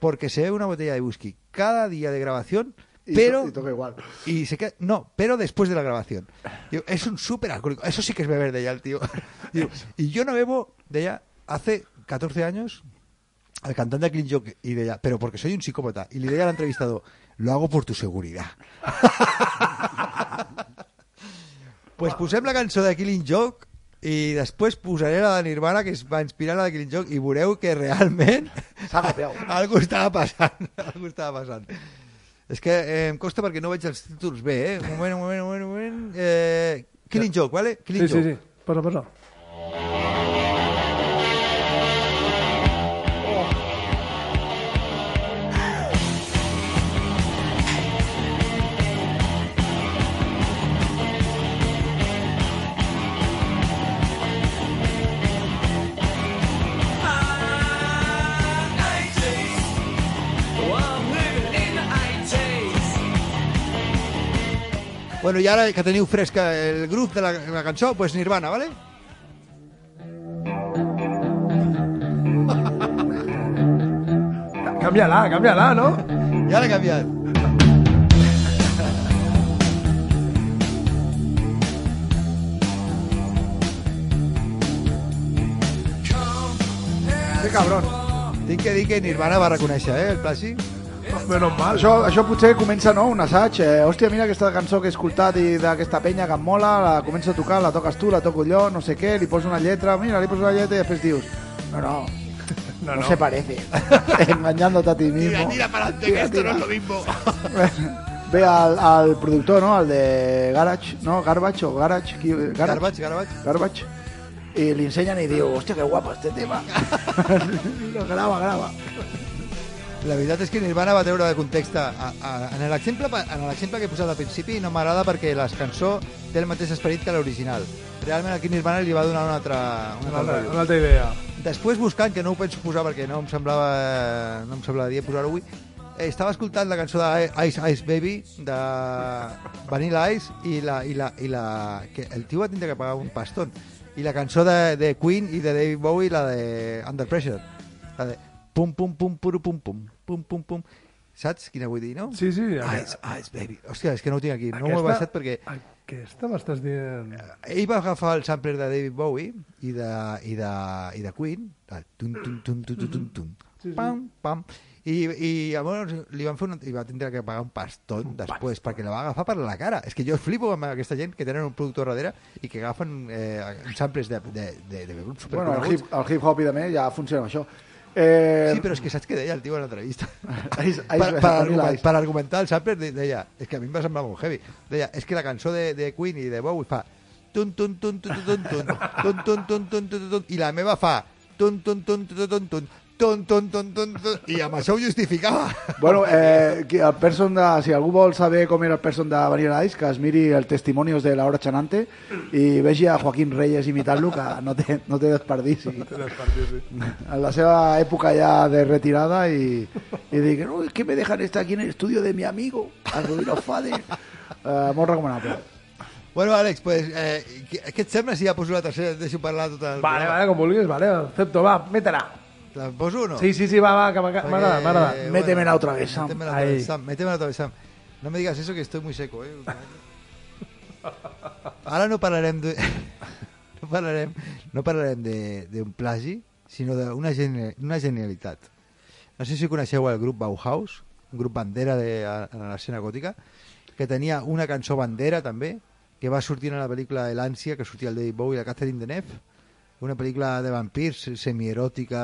Porque se bebe una botella de whisky cada día de grabación, Y pero... to- y toca igual. y se queda, no, pero después de la grabación. Digo, es un súper alcohólico. Eso sí que es beber de ella, el tío. Digo, y yo no bebo de ella hace 14 años al cantante Clean Joke y de ella, pero porque soy un psicópata. Y le diría al entrevistado, lo hago por tu seguridad. pues posem la cançó de Killing Joke i després posaré la de Nirvana que es va inspirar la de Killing Joke i veureu que realment algú estava passant algú estava passant és que eh, em costa perquè no veig els títols bé eh? un moment, un moment, un moment, un moment. Eh, Killing Joke, vale? Killing Sí, sí, Joke. sí. Posa, posa. Bueno, i ara que teniu fresca el grup de la, la cançó, pues Nirvana, vale? Canvia-la, canvia-la, no? Ja l'he canviat. Que cabron. Tinc que dir que Nirvana va reconèixer, eh, el plagi. Menos mal. Això, això potser comença, no?, un assaig. Eh, hòstia, mira aquesta cançó que he escoltat i d'aquesta penya que em mola, la començo a tocar, la toques tu, la toco jo, no sé què, li poso una lletra, mira, li poso una lletra i després dius, no, no, no, no, se parece. Engañándote a ti mismo. para adelante, Tira, tira. lo mismo. Ve al, al productor, ¿no?, al de Garage, ¿no?, Garbage o Garage, qui- Garage, Garbage, garbage. Garbage. Y le enseñan y digo, hostia, qué guapo este tema. Lo graba, graba. La veritat és que Nirvana va treure de context a, a, en l'exemple que he posat al principi no m'agrada perquè la cançó té el mateix esperit que l'original. Realment aquí Nirvana li va donar un altre, un Una altre altra, una altra idea. Després buscant, que no ho penso posar perquè no em semblava, no em semblava dia posar-ho avui, eh, estava escoltant la cançó de Ice Ice Baby de Vanilla Ice i la, i la, i la, que el tio va tindre que pagar un pastón i la cançó de, de Queen i de David Bowie la de Under Pressure la de pum pum pum puru pum pum. Pum pum pum. Saps quina vull dir, no? Sí, sí. Ice Ice Baby. Hòstia, és que no ho tinc aquí, no m'ho he baixat perquè Aquesta m'estàs dient... ell va agafar el sampler de David Bowie i de, i de, i de Queen el tun, tun, tun, tun, tun, tun, tun, pam, pam. I, i llavors li van fer una, i va tindre que pagar un pastón després perquè la va agafar per la cara. És que jo flipo amb aquesta gent que tenen un productor darrere i que agafen eh, samples de, de, de, de grups Bueno, el superconeguts. hip, el hip hop i també ja funciona amb això. Eh, Sí, però és que saps què deia el tio en l'entrevista? Per, per, argument, per argumentar el sampler de- deia, és que a mi em va semblar molt heavy, deia, és que la cançó de, de Queen i de Bowie fa tun tun tun tun tun tun tun tun tun tun tun tun i la meva fa tun tun tun tun tun tun i amb això ho justificava. Bueno, eh, el person de, si algú vol saber com era el person de Vanilla Ice, que es miri el testimonios de la hora Chanante i vegi a Joaquín Reyes imitant-lo, que no té, no té desperdici. En la seva època ja de retirada i, i dic, no, es que me dejan estar aquí en el estudio de mi amigo, el Rubino Fade. Eh, molt recomanable. Bueno, Àlex, pues, eh, què et sembla si ja poso la tercera et deixo parlar tot el Vale, vale, com vulguis, vale, acepto, va, métela. La poso o no? Sí, sí, sí, va, va, que m'agrada, m'agrada. Eh, Métemela otra vez, Sam. Métemela otra vez. Sam. Métemela otra vez, Sam. No me digas eso que estoy muy seco, eh. Ara no parlarem de... No parlarem, no parlarem de- d'un plagi, sinó d'una geni una genialitat. No sé si coneixeu el grup Bauhaus, un grup bandera de, a, a l'escena gòtica, que tenia una cançó bandera també, que va sortir en la pel·lícula de l'Ànsia, que sortia el David Bowie i la Catherine Deneuve, una pel·lícula de vampirs semi-eròtica,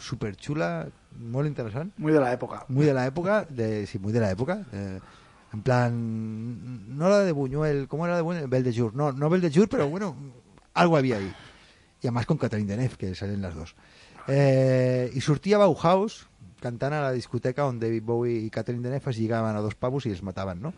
superxula, molt interessant Muy de la època. muy de la época, de, sí, muy de la época. eh, en plan, no la de Buñuel, ¿cómo era la de Buñuel? Beldejur, no, no Beldejur, pero bueno, algo había ahí. Y además con Catherine Deneuve, que salen las dos. Eh, y sortia Bauhaus cantant a la discoteca on David Bowie i Catherine Deneuve es lligaven a dos pavos i es mataven, no?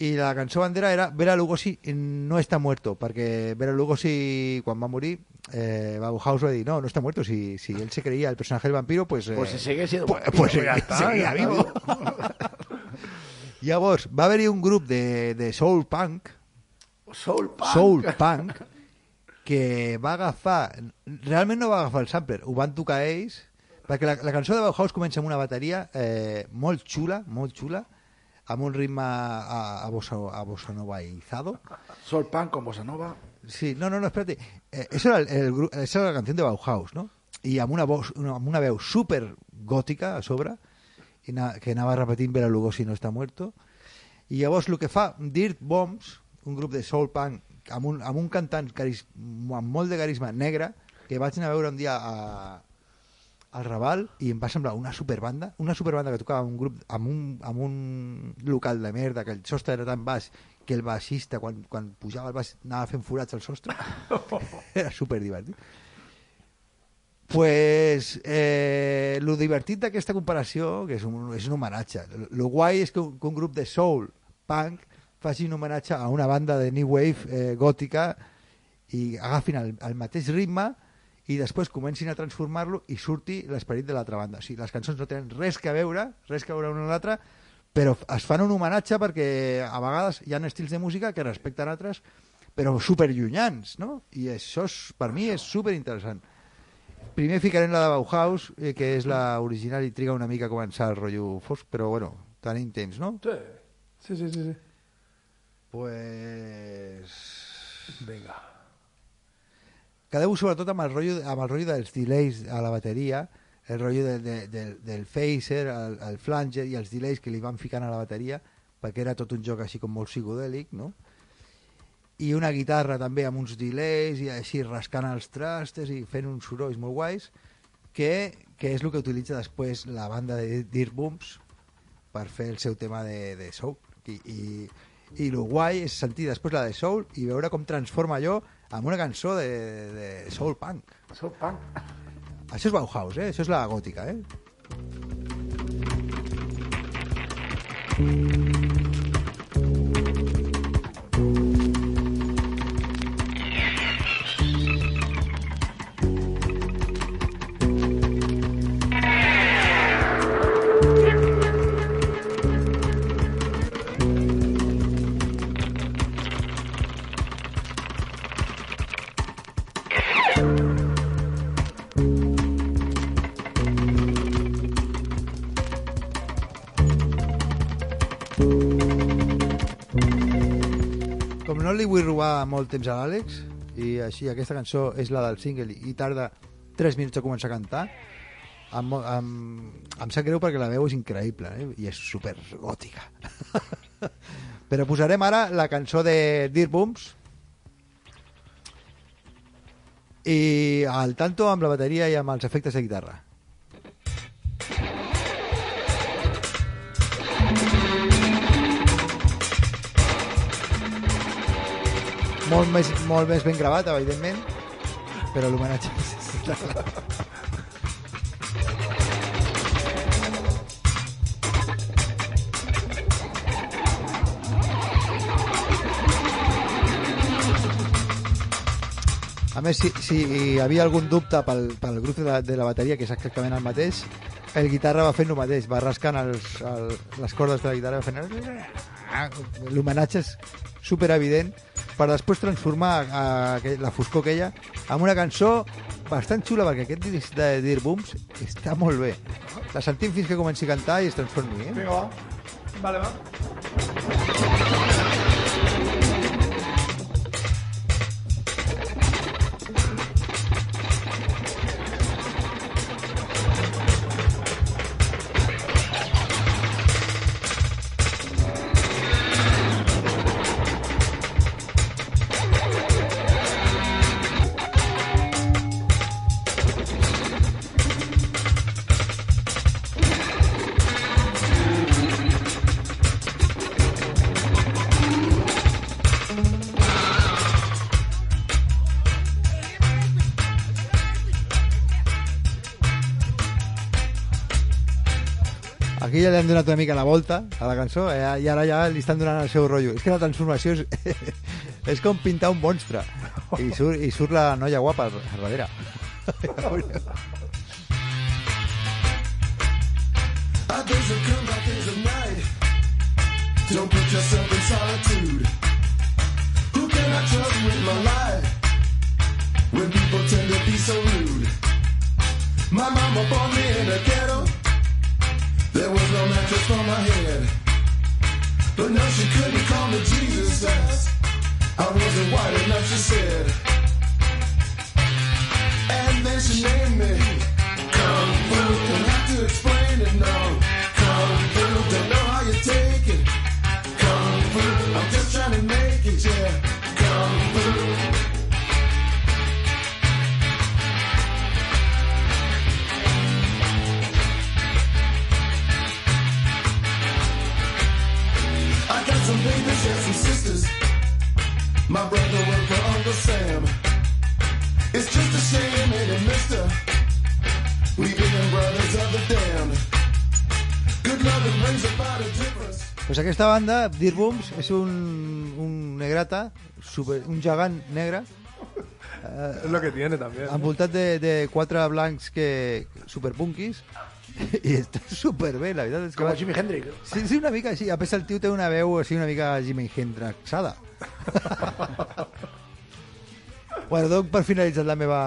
I la cançó bandera era Bela Lugosi no està muerto, perquè Bela Lugosi, quan va morir, eh, Bauhaus va dir, no, no està muerto, si, si él se creía el personaje del vampiro, pues... Eh, Pues si sigue siendo pues, vampiro, pues ya seguia, está, seguia ya está. vivo. Llavors, va haver-hi un grup de, de soul punk, Soul Punk. soul punk, que va agafar... Realment no va agafar el sampler, ho van tocar ells, perquè la, la cançó de Bauhaus comença amb una bateria eh, molt xula, molt xula, amb un ritme a, a, bossa, a bossa novaizado. Soul Punk con Bossa Nova. Sí, no, no, no, espérate. Eh, eso era, el, el esa era la canción de Bauhaus, ¿no? I amb una, voz, una, amb una veu super gòtica a sobre, i na, que anava repetint Bela Lugosi no està muerto. I llavors el que fa Dirt Bombs, un grup de soul punk, amb un, amb un cantant caris, amb molt de carisma negre, que vaig anar a veure un dia a, al Raval i em va semblar una superbanda, una superbanda que tocava un grup, amb un, amb un local de merda, que el sostre era tan baix que el baixista, quan, quan pujava el baix, anava fent forats al sostre. era super divertit. Pues eh, lo divertit d'aquesta comparació, que és un, és un homenatge, lo guai és que un, que un grup de soul, punk, faci un homenatge a una banda de new wave eh, gòtica i agafin el, el mateix ritme i després comencin a transformar-lo i surti l'esperit de l'altra banda. O sigui, les cançons no tenen res que veure, res que veure una l'altra, però es fan un homenatge perquè a vegades hi ha estils de música que respecten altres, però superllunyans, no? I això és, per mi és superinteressant. Primer ficarem la de Bauhaus, eh, que és la original i triga una mica a començar el rotllo fosc, però bueno, tenim temps, no? Sí, sí, sí, sí. sí. Pues... Vinga. Quedeu sobretot amb el rotllo, amb el rotllo dels delays a la bateria, el rotllo de, de, de, del phaser, el, el flanger i els delays que li van ficant a la bateria, perquè era tot un joc així com molt psicodèlic, no? I una guitarra també amb uns delays i així rascant els trastes i fent uns sorolls molt guais, que, que és el que utilitza després la banda de Dear Booms per fer el seu tema de, de soul. I, i, i el guai és sentir després la de soul i veure com transforma allò amb una cançó de, de soul punk. Soul punk. Això és Bauhaus, eh? Això és la gòtica, eh? Mm. No li vull robar molt temps a l'Àlex, i així aquesta cançó és la del single i tarda 3 minuts a començar a cantar, em, em, em sap greu perquè la veu és increïble eh? i és super gòtica. Però posarem ara la cançó de Dear Booms i al tanto amb la bateria i amb els efectes de guitarra. Molt més, molt més ben gravat, evidentment, però l'homenatge. A més, si, si hi havia algun dubte pel, pel grup de la, de la bateria, que és exactament el mateix, el guitarra va fent el mateix, va rascant els, el, les cordes de la guitarra, va fent... L'homenatge és super evident per després transformar a, a, la foscor aquella en una cançó bastant xula perquè aquest disc de Dear Booms està molt bé. La sentim fins que comenci a cantar i es transformi, eh? Vinga, va. Vale, va. Aquí ja li han donat una mica la volta a la cançó eh, i ara ja li estan donant el seu rotllo. És que la transformació és, és com pintar un monstre. I surt, i surt la noia guapa a darrere. Days will come like days of night. Don't put yourself in solitude. Who can I trust with my life? When people tend to be so rude. My mama born me in a ghetto. There was no mattress for my head. But no, she couldn't call me Jesus. I wasn't white enough, she said. And then she named me Kung Fu. Don't have to explain it, no. Kung Fu. Don't know how you take it. Kung Fu. I'm just trying to make it, yeah. Kung Fu. My brother worked for Uncle Sam. It's just a shame, ain't it, mister? We being brothers of the damned. Good loving brings about a difference. Pues aquesta banda, Dear Booms, és un, un negrata, super, un gegant negre, Es lo que tiene también. envoltat de, de quatre blancs que superpunkis, i està superbé, la veritat és que... Com va- Jimi Hendrix. Sí, sí, una mica, sí. A més, el tio té una veu així una mica Jimi Hendrixada. Bueno, doc per finalitzar la meva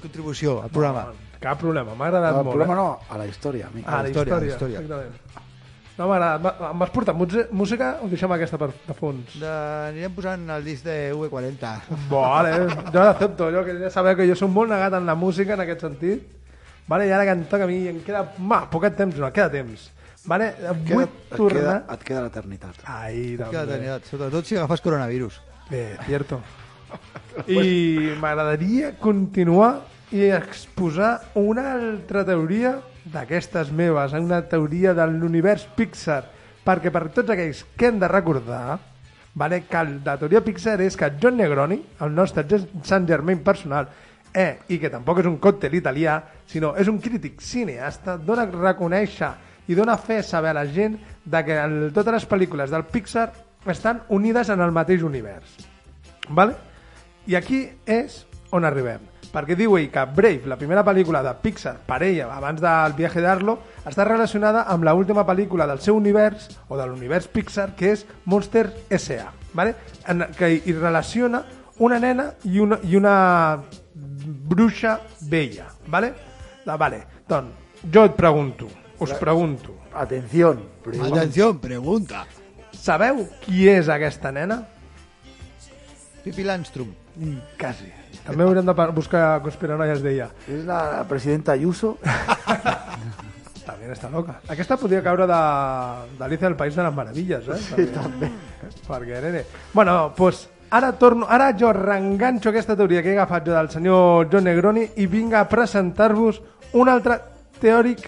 contribució al programa. Cap problema, m'ha agradat El molt. problema eh? no, a la història, amic. Ah, la història, història, la història. exactament. No m'ha agradat. Em vas portar música- música o deixem aquesta per, de fons? De... Anirem posant el disc de V40. Vale, jo l'accepto. Jo que ja sabeu que jo soc molt negat en la música en aquest sentit. Vale, i ara que em toca a mi, em queda... Ma, poquet temps, no, queda temps. Vale, Queda, vull et, queda, tornar... et queda l'eternitat. Ai, Cada també. tenitat, sobretot si agafes coronavirus. Bé, cierto. I m'agradaria continuar i exposar una altra teoria d'aquestes meves, una teoria de l'univers Pixar, perquè per tots aquells que hem de recordar vale, que la teoria Pixar és que John Negroni, el nostre Sant Germain personal, eh, i que tampoc és un còctel italià, sinó és un crític cineasta, dona a reconèixer i dona fe saber a la gent de que el, totes les pel·lícules del Pixar estan unides en el mateix univers. Vale? I aquí és on arribem. Perquè diu ell que Brave, la primera pel·lícula de Pixar per ella, abans del viatge d'Arlo, està relacionada amb l'última pel·lícula del seu univers, o de l'univers Pixar, que és Monster S.A. Vale? En, que hi relaciona una nena i una, i una bruixa vella. Vale? Vale. Doncs jo et pregunto, us pregunto, Atención. pregunta. Atenció, pregunta. sabeu qui és aquesta nena? Pipi Landstrom. I quasi. També haurem de buscar conspiranoies d'ella. Es la presidenta Ayuso. També està loca. Aquesta podria caure de d'Alicia del País de les Meravilles, eh? Sí, també. Perquè, nene... Bueno, doncs ara torno, ara jo reenganxo aquesta teoria que he agafat jo del senyor John Negroni i vinc a presentar-vos un altre teòric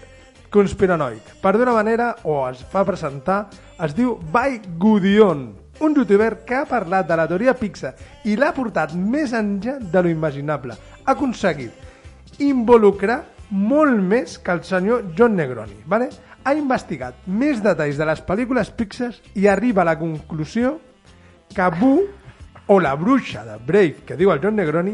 conspiranoic. Per d'una manera, o es fa presentar, es diu Bai Gudion, un youtuber que ha parlat de la teoria Pixar i l'ha portat més enllà de lo imaginable. Ha aconseguit involucrar molt més que el senyor John Negroni. ¿vale? Ha investigat més detalls de les pel·lícules Pixar i arriba a la conclusió que Boo, o la bruixa de Brave, que diu el John Negroni,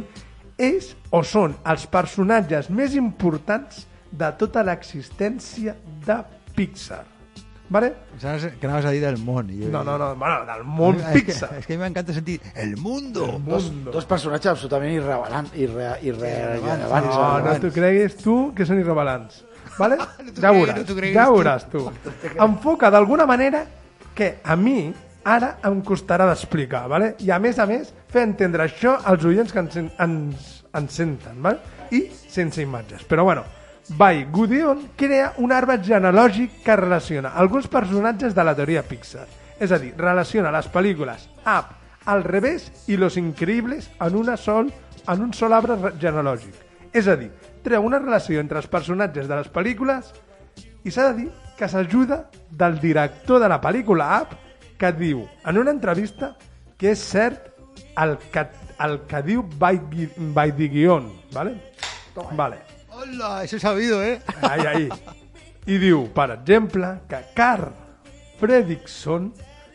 és o són els personatges més importants de tota l'existència de Pixar. ¿Vale? Pensaves que anaves a dir del món. i jo- No, no, no, bueno, del món Es que, Pixar. es que a mi m'encanta sentir el mundo. Dos, dos personatges absolutament irrelevants. Irre, irrelevants. No, no t'ho creguis tu, que són irrevelants. Vale? t'ho ja veuràs, no ja tu. veuràs tu. Enfoca d'alguna manera que a mi ara em costarà d'explicar, vale? i a més a més fer entendre això als oients que ens, ens, ens senten, vale? i sense imatges. Però bueno, Bai Gudion crea un arbre genealògic que relaciona alguns personatges de la teoria Pixar. És a dir, relaciona les pel·lícules Up, Al revés i Los Increïbles en, una sol, en un sol arbre re- genealògic. És a dir, treu una relació entre els personatges de les pel·lícules i s'ha de dir que s'ajuda del director de la pel·lícula Up que diu en una entrevista que és cert el que, el que diu by, by the guion, ¿vale? Vale. Hola, eso he sabido, eh? Ai, ai. I diu, per exemple, que Carl Fredrickson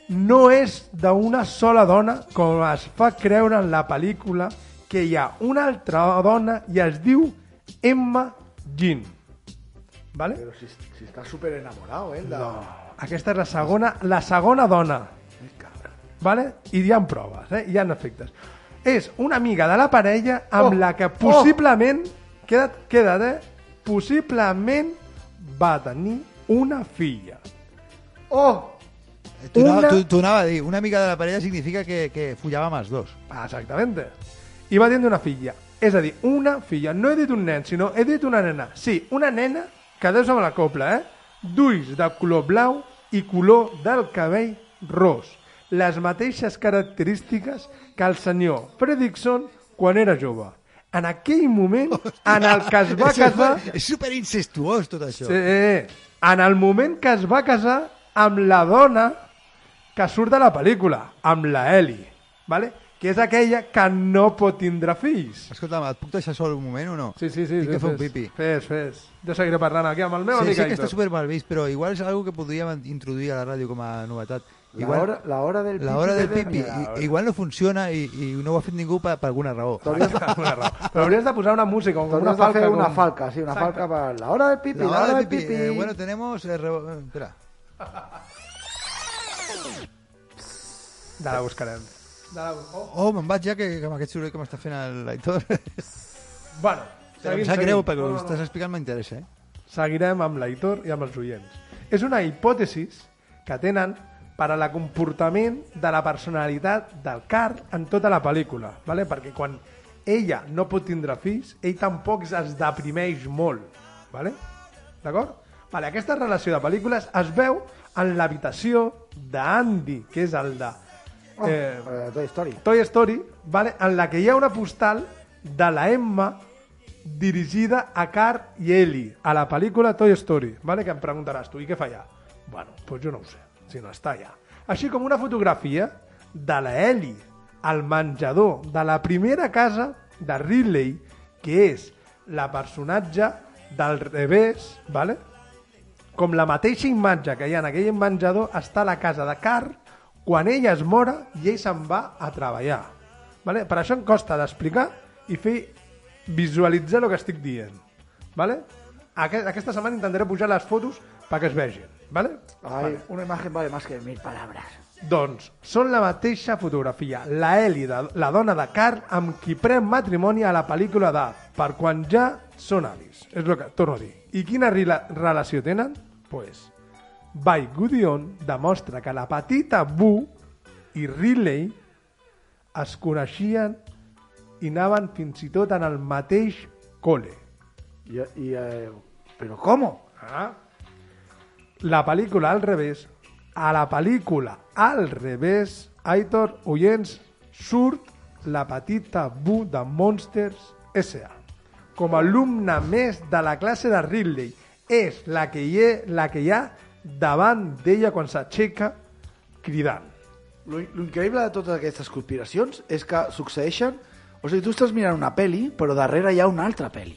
no és d'una sola dona com es fa creure en la pel·lícula que hi ha una altra dona i es diu Emma Jean. Vale? Pero si, si está súper enamorado, ¿eh? La... Aquesta és la segona, la segona dona. Vale? I hi ha proves, eh? hi ha efectes. És una amiga de la parella amb Oh! la que possiblement, queda't, queda't, eh? possiblement va tenir una filla. ¡Oh! Tu, Una- una... tu, tu anava a dir, una amiga de la parella significa que, que follava más dos. Exactament. I va tenir una filla. És a dir, una filla. No he dit un nen, sinó he dit una nena. Sí, una nena que deus amb la copla, eh? D'ulls de color blau i color del cabell ros. Les mateixes característiques que el senyor Fredrickson quan era jove. En aquell moment en el que es va És super- casar... És super incestuós tot això. Sí, en el moment que es va casar amb la dona que surt de la pel·lícula, amb la Ellie, ¿vale? que és aquella que no pot tindre fills. Escolta'm, et puc deixar sol un moment o no? Sí, sí, sí. Tinc que sí, fer un pipi. Fes, fes. Jo seguiré parlant aquí amb el meu Sí, amic sé que està super mal vist, però igual és algo que podríem introduir a la ràdio com a novetat. La, Igual, hora, la hora del la hora del de pipi. I, igual no funciona i, i no ho ha fet ningú per, per alguna raó. T'hauries de, Una raó. Però hauries de posar una música, com una de falca. una com... falca, sí, una falca para la hora del pipi, La hora del pipi. Eh, bueno, tenemos... Eh, re- espera. De la buscarem. De la... Oh. Oh, me'n vaig ja que, que amb aquest soroll que m'està fent el l'Aitor. Bueno, seguim, sap seguim. greu perquè No, no, no. estàs explicant m'interessa, eh? seguirem amb l'Aitor i amb els oients. És una hipòtesis que tenen per a la comportament de la personalitat del Carl en tota la pel·lícula, ¿vale? perquè quan ella no pot tindre fills, ell tampoc es deprimeix molt. ¿vale? D'acord? Vale, aquesta relació de pel·lícules es veu en l'habitació d'Andy, que és el de Oh, eh, eh, Toy Story. Toy Story, vale, en la que hi ha una postal de la Emma dirigida a Car i Ellie, a la pel·lícula Toy Story, vale, que em preguntaràs tu, i què fa allà? Bueno, doncs jo no ho sé, si no està allà. Així com una fotografia de la Ellie al menjador de la primera casa de Ridley, que és la personatge del revés, vale? com la mateixa imatge que hi ha en aquell menjador està a la casa de Carl quan ella es mora i ell se'n va a treballar. Vale? Per això em costa d'explicar i fer visualitzar el que estic dient. Vale? Aquest, aquesta setmana intentaré pujar les fotos perquè es vegin. Vale? Ay, una imagen vale más que mil palabras. Doncs són la mateixa fotografia. La Ellie, de, la dona de Carl, amb qui pren matrimoni a la pel·lícula de Per quan ja són avis. És el que torno a dir. I quina relació tenen? Pues, By Goodion demostra que la petita Boo i Riley es coneixien i anaven fins i tot en el mateix col·le. Y, y, eh, ¿Pero cómo? Ah. La pel·lícula al revés, a la pel·lícula al revés, Aitor, oients, surt la petita Bu de Monsters S.A. Com a alumne més de la classe de Ridley. És la que hi, ha, la que hi ha davant d'ella quan s'aixeca cridant. Lo, lo increïble de totes aquestes conspiracions és que succeeixen... O sigui, tu estàs mirant una peli, però darrere hi ha una altra peli.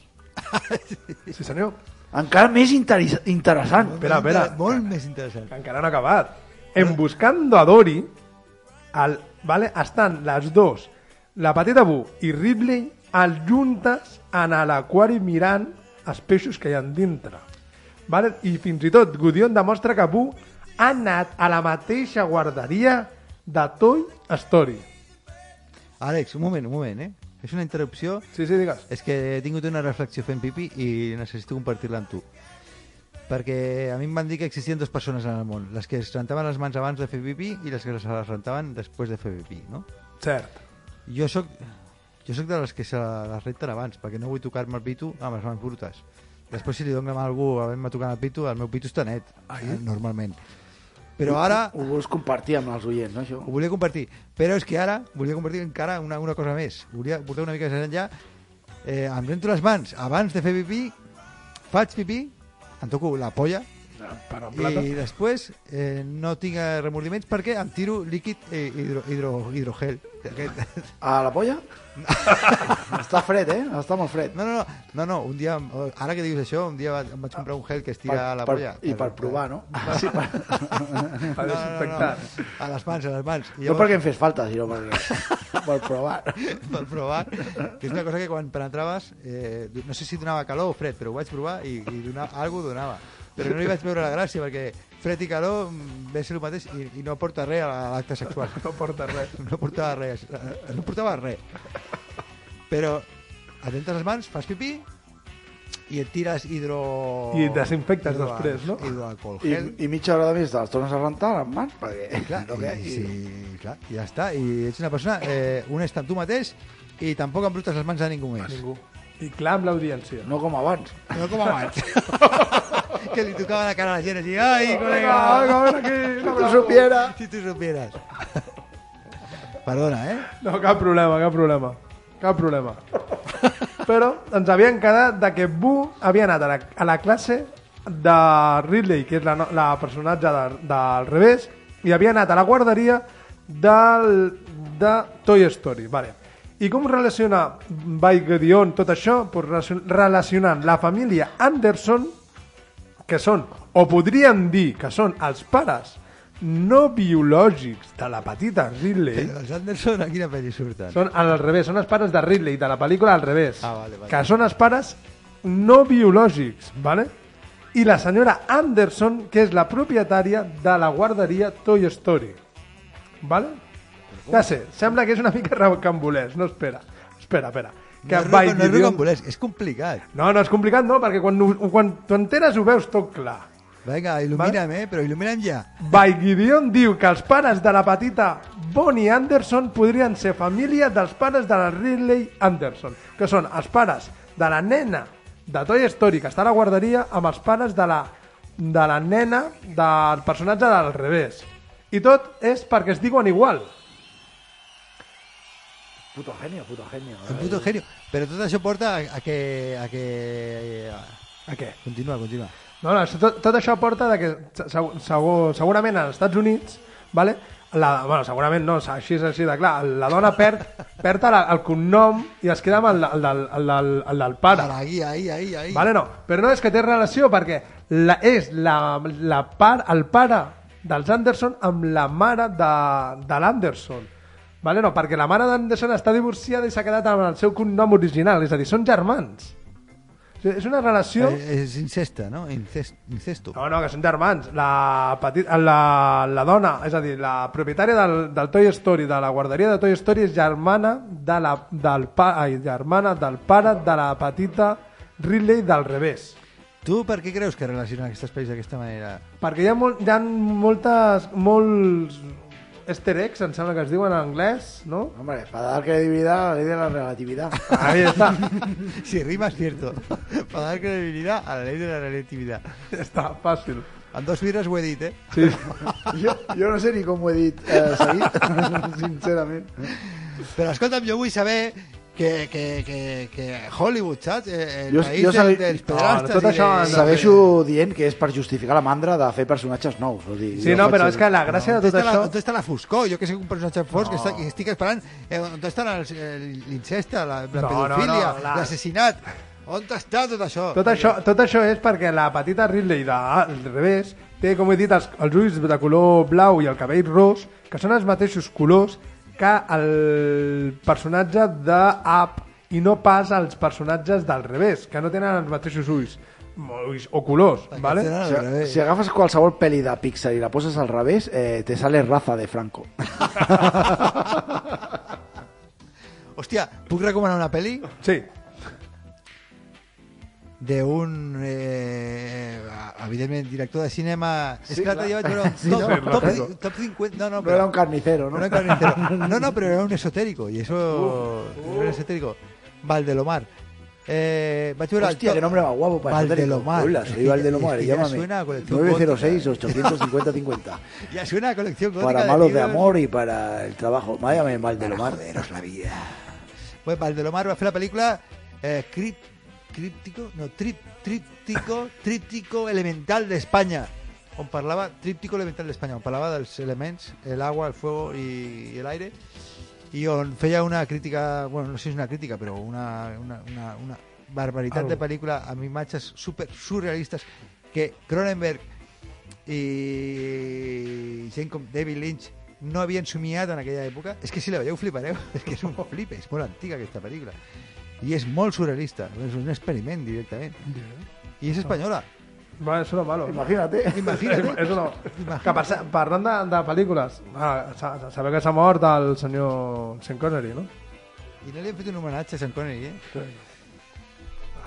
Sí, senyor. Encara més interessant. Espera, espera. Molt més interessant. que encara no ha acabat. En Buscando a Dory, el, vale, estan les dos, la petita Bu i Ripley, al juntes en l'aquari mirant els peixos que hi ha dintre. Vale? I fins i tot Gudion demostra que Bu ha anat a la mateixa guarderia de Toy Story. Àlex, un moment, un moment, eh? És una interrupció. Sí, sí, digues. És que he tingut una reflexió fent pipi i necessito compartir-la amb tu. Perquè a mi em van dir que existien dues persones en el món, les que es rentaven les mans abans de fer pipí i les que se les rentaven després de fer pipí, no? Cert. Jo sóc, jo sóc de les que se les renten abans, perquè no vull tocar-me el pitu amb les mans brutes. Després, si li dono la mà a algú havent-me tocat el pitu, el meu pitu està net, eh, normalment. Però ara Ho vols compartir amb els oients, no, això? ho volia compartir. Però és que ara volia compartir encara una, una cosa més. Volia portar una mica més enllà. Eh, em rento les mans abans de fer pipí, faig pipí, em toco la polla Per en plata. i després eh, no tinc remordiments perquè em tiro líquid eh, hidro, hidro, hidrogel. Aquest- A la polla? Està fred, eh? Està molt fred. No, no, no, no, no, un dia, ara que dius això, un dia em vaig comprar un gel que es tira a la per, polla. I per provar, no? Sí, per... Per No, no, no, a les mans, a les mans. I No perquè em fes falta, sinó perquè... per provar. per provar, que és una cosa que quan penetraves, eh, no sé si donava calor o fred, però ho vaig provar i, i donava, alguna donava. Però no hi vaig veure la gràcia, perquè fred i calor mm, ve a ser el mateix i, i no aporta res a l'acte sexual. No porta res. No portava res, eh, no portava res. Però atentes les mans, fas pipí i et tires hidro... I desinfectes hidro- després, no? Hidroalcohol I. I mitja hora de més te les tornes a rentar les mans, perquè... Clar, no, que, i, sí, clar, i ja està. I ets una persona eh, honesta amb tu mateix i tampoc embrutes les mans a ningú més. Ningú. I clar amb l'audiència. no com abans. No com abans. que li tocava la cara a la gent així, ai, colega, vinga, ven aquí. Si tu supiera... si tu supieras. Perdona, eh? no, cap problema, cap problema. Cap problema. Però ens havien quedat de que Boo havia anat a la, a la classe de Ridley, que és la, la personatge de, del revés, i havia anat a la guarderia del, de Toy Story. Vale. I com relaciona Baigedion tot això? Pues relacion- relacionant la família Anderson, que són, o podríem dir que són els pares no biològics de la petita Ridley, Però els Anderson a quina pel·li surten? són al revés, són els pares de Ridley, de la pel·lícula al revés. Ah, vale, vale. Que són els pares no biològics, ¿vale? I la senyora Anderson, que és la propietària de la guarderia Toy Story. ¿Vale? Ja sé, sembla que és una mica rocambolès, no espera. Espera, espera. Que no, By roca- no és és complicat. No, no és complicat, no, perquè quan, quan t'ho enteres ho veus tot clar. Vinga, il·lumina'm, eh? Però il·lumina'm ja. By Gideon diu que els pares de la petita Bonnie Anderson podrien ser família dels pares de la Ridley Anderson, que són els pares de la nena de Toy Story, que està a la guarderia, amb els pares de la, de la nena del personatge del revés. I tot és perquè es diuen igual. Puto genio, puto genio. Un puto genio. Però tot això porta a, a que... A que A què? Continua, continua. No, no, tot, tot això porta de que segu, segu, segurament als Estats Units vale, La, bueno, segurament no, així és així de clar. La dona perd, perd el, el cognom i es queda amb el, el, del, el, del, el del pare. Ahí, ahí, ahí, ahí. Vale, no. Però no és que té relació perquè la, és la, la part, el pare dels Anderson amb la mare de, de l'Anderson. Vale, no, perquè la mare d'Anderson està divorciada i s'ha quedat amb el seu cognom original, és a dir, són germans. O sigui, És una relació... Eh, és incesta, no? Incest, incesto. No, no, que són germans. La, petit, la, la dona, és a dir, la propietària del, del Toy Story, de la guarderia de Toy Story, és germana, de la, del, pa, ai, germana del pare de la petita Ridley del revés. Tu per què creus que relacionen aquests pel·lis d'aquesta manera? Perquè hi ha, molt, hi ha moltes, molts easter eggs, em sembla que es diuen en anglès, no? Hombre, para dar credibilidad a la ley de la relatividad. Ahí está. Si rima es cierto. Para dar credibilidad a la ley de la relatividad. Està fàcil. En dos vidres ho he dit, eh? Sí. jo, jo no sé ni com ho he dit eh, seguit, sincerament. Però escolta'm, jo vull saber que, que, que, que Hollywood, saps? Eh, El Jo- país jo del, sabe- dels No, pederastes tot i això de- no. Segueixo dient que és per justificar la mandra de fer personatges nous. Vull dir, Sí, no, però és que la gràcia On de tot està, la, això... on està la foscor? Jo que sé que un personatge fosc que, està, que estic esperant eh, on està l'inceste, la, la No, no, pedofília, no, la- l'assassinat on està tot això? Tot això, tot això és perquè la petita Ridley de, al revés té, com he dit, els, els ulls de color blau i el cabell ros, que són els mateixos colors que el personatge d'Up i no pas els personatges del revés, que no tenen els mateixos ulls, ulls o colors, vale? Si, si agafes qualsevol pel·li de Pixar i la poses al revés, eh, te sale raza de Franco. Hòstia, puc recomanar una pel·li Sí, d'un, eh, evidentment, director de cinema... és dia vaig veure un Sí, top, no? top, top, top 50... No, no, No era un carnicero, ¿no? No, era un carnicero. no, no, pero era un esotérico, y eso... era un esotérico. Valdelomar. Eh, el Hostia, qué nombre más guapo para Valdelomar. Hola, soy Valdelomar, Es que llámame. suena a colección gótica. 906-850-50. Ya suena a colección gótica Para malos de libros. amor y para el trabajo. Váyame Valdelomar. la vida. Pues Valdelomar va fer la pel·lícula eh, críptico, no, tri, tríptico, tríptico elemental d'Espanya on parlava, tríptico elemental d'Espanya on parlava dels elements, el agua, el fuego i, i l'aire i on feia una crítica, bueno, no sé si és una crítica, però una, una, una, una barbaritat Algo. de pel·lícula amb imatges super surrealistes que Cronenberg i gent com David Lynch no havien somiat en aquella època. És que si la veieu flipareu, és que és un flip, és molt antiga aquesta pel·lícula. I és molt surrealista, és un experiment directament. I és espanyola. va, és una malo. Imagínate. Imagina't. És una... Imagina't. Que per, parlant de, de pel·lícules, ah, sa- sabeu que s'ha mort el senyor Sean Connery, no? I no li hem fet un homenatge a Sean Connery, eh?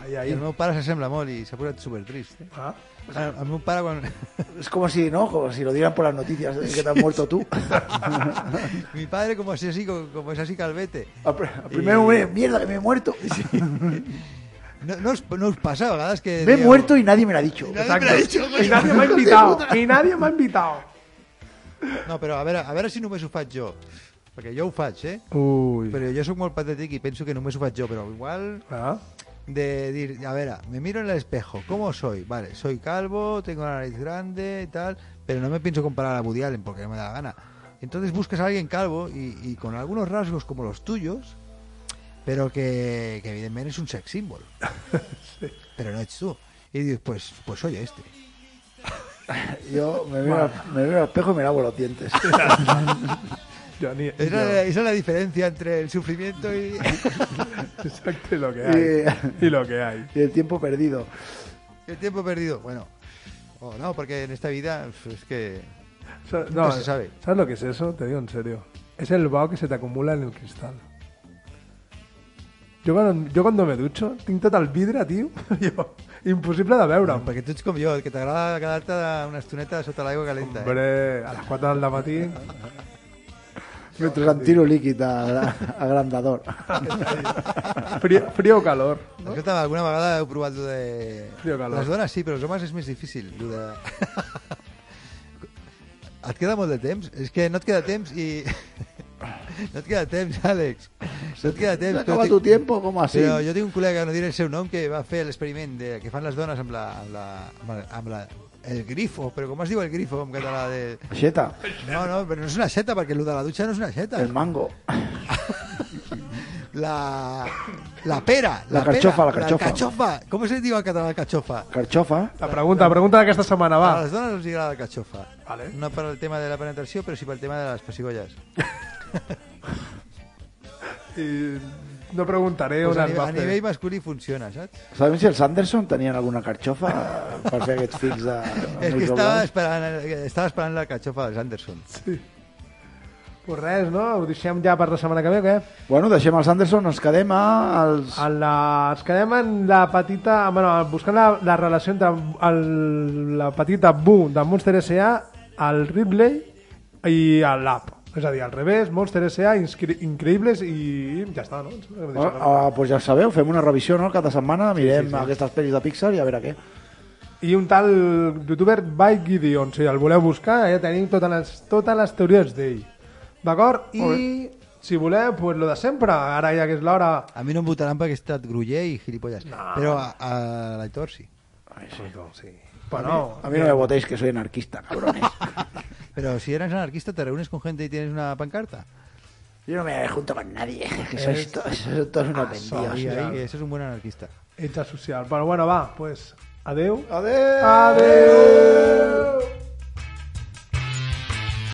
Ai, I ai. el meu pare s'assembla molt i s'ha posat supertrist, eh? Ah, El, el meu pare quan... Es como si, ¿no? Como si lo dieran por las noticias de que te has muerto tú. Mi padre como es así, como, como es así calvete. Al primer mierda, que me he muerto. No, no, us, no us passa a vegades que... Me he muerto y nadie me lo ha dicho. exacte. I nadie m'ha invitat. I nadie m'ha invitat. No, però a veure, a veure si només ho faig jo. Perquè jo ho faig, eh? Ui. Però jo sóc molt patètic i penso que només ho faig jo, però igual Ah, de dir, a ver, me miro en el espejo, ¿cómo soy? Vale, soy calvo, tengo la nariz grande y tal, pero no me pienso comparar a Woody Allen porque no me da la gana. Entonces buscas a alguien calvo y, y con algunos rasgos como los tuyos, pero que, que evidentemente es un sex symbol. Pero no eres tú. Y dices, pues, pues soy este. Yo me miro, al- me miro al espejo y me lavo los dientes. ni... Esa, es la- esa es la diferencia entre el sufrimiento y... Exacte lo que hay. Y lo que hay. y el tiempo perdido. el tiempo perdido. Bueno, o no, porque en esta vida pues, es que... Nunca se sabe. ¿Sabes lo que es eso? Te digo en serio. Es el vaho que se te acumula en el cristal. Jo quan, jo quan me ducho tinc tot el vidre, tio, jo, impossible de veure'm. Perquè tu ets com jo, que t'agrada quedar-te una estoneta sota l'aigua calenta. Eh? Hombre, a les 4 del matí... Mientras tiro líquido a- agrandador. Frío, frío o calor. No? Escolta, alguna vegada heu provat lo de... Frío calor. Les dones sí, però els homes és més difícil. Lo de... et queda molt de temps? És que no et queda temps i... no et queda temps, Àlex. No et queda ¿Se temps. acaba tu tiempo? ¿Cómo así? Però jo tinc un col·lega, no diré el seu nom, que va fer l'experiment de, que fan les dones amb la, amb la, amb la, amb la El grifo, però com es diu el grifo en català? De... Aixeta, No, no, però no és una xeta, perquè el de la dutxa no és una xeta. el mango. La, la pera. La pera, carxofa, la carxofa. carxofa. Com se diu en català carxofa? Carxofa. La pregunta, la pregunta d'aquesta setmana, va. A les dones els agrada la carxofa. Vale. No per el tema de la penetració, però sí pel tema de les pessigolles. I no preguntaré Pues on a, es va a fer. nivell masculí funciona, saps? Sabem si els Anderson tenien alguna carxofa per fer aquests fills de... És que Nois estava esperant, estava esperant la carxofa dels Anderson. Pues res, no? Ho deixem ja per la setmana que ve, o què? Bueno, deixem els Anderson, ens quedem a... Els... En la... Ens quedem en la petita... Bueno, buscant la, la relació entre el, la petita Bu de Monster S.A., el Ripley i l'App. És a dir, al revés, Monster S.A., Inscri- Increïbles i ja està, no? Deixat- ah, pues ja sabeu, fem una revisió no? cada setmana, mirem sí, sí. aquestes pel·lis de Pixar i a veure què. I un tal youtuber By Gideon, si el voleu buscar, ja tenim totes les, totes les teories d'ell. D'acord? I si voleu, pues lo de sempre, ara ja que és l'hora... A mi no em votaran perquè he estat gruller i gilipolles. Però a, a l'Aitor sí. Sí. A mí no me votéis que soy anarquista, cabrones. Pero si eres anarquista, te reúnes con gente y tienes una pancarta. Yo no me junto con nadie, que sois to- sois todos unos vendidos. Ahí, ese es un buen anarquista. ets social. Però bueno, va, pues, adeu. Adeu! Adeu!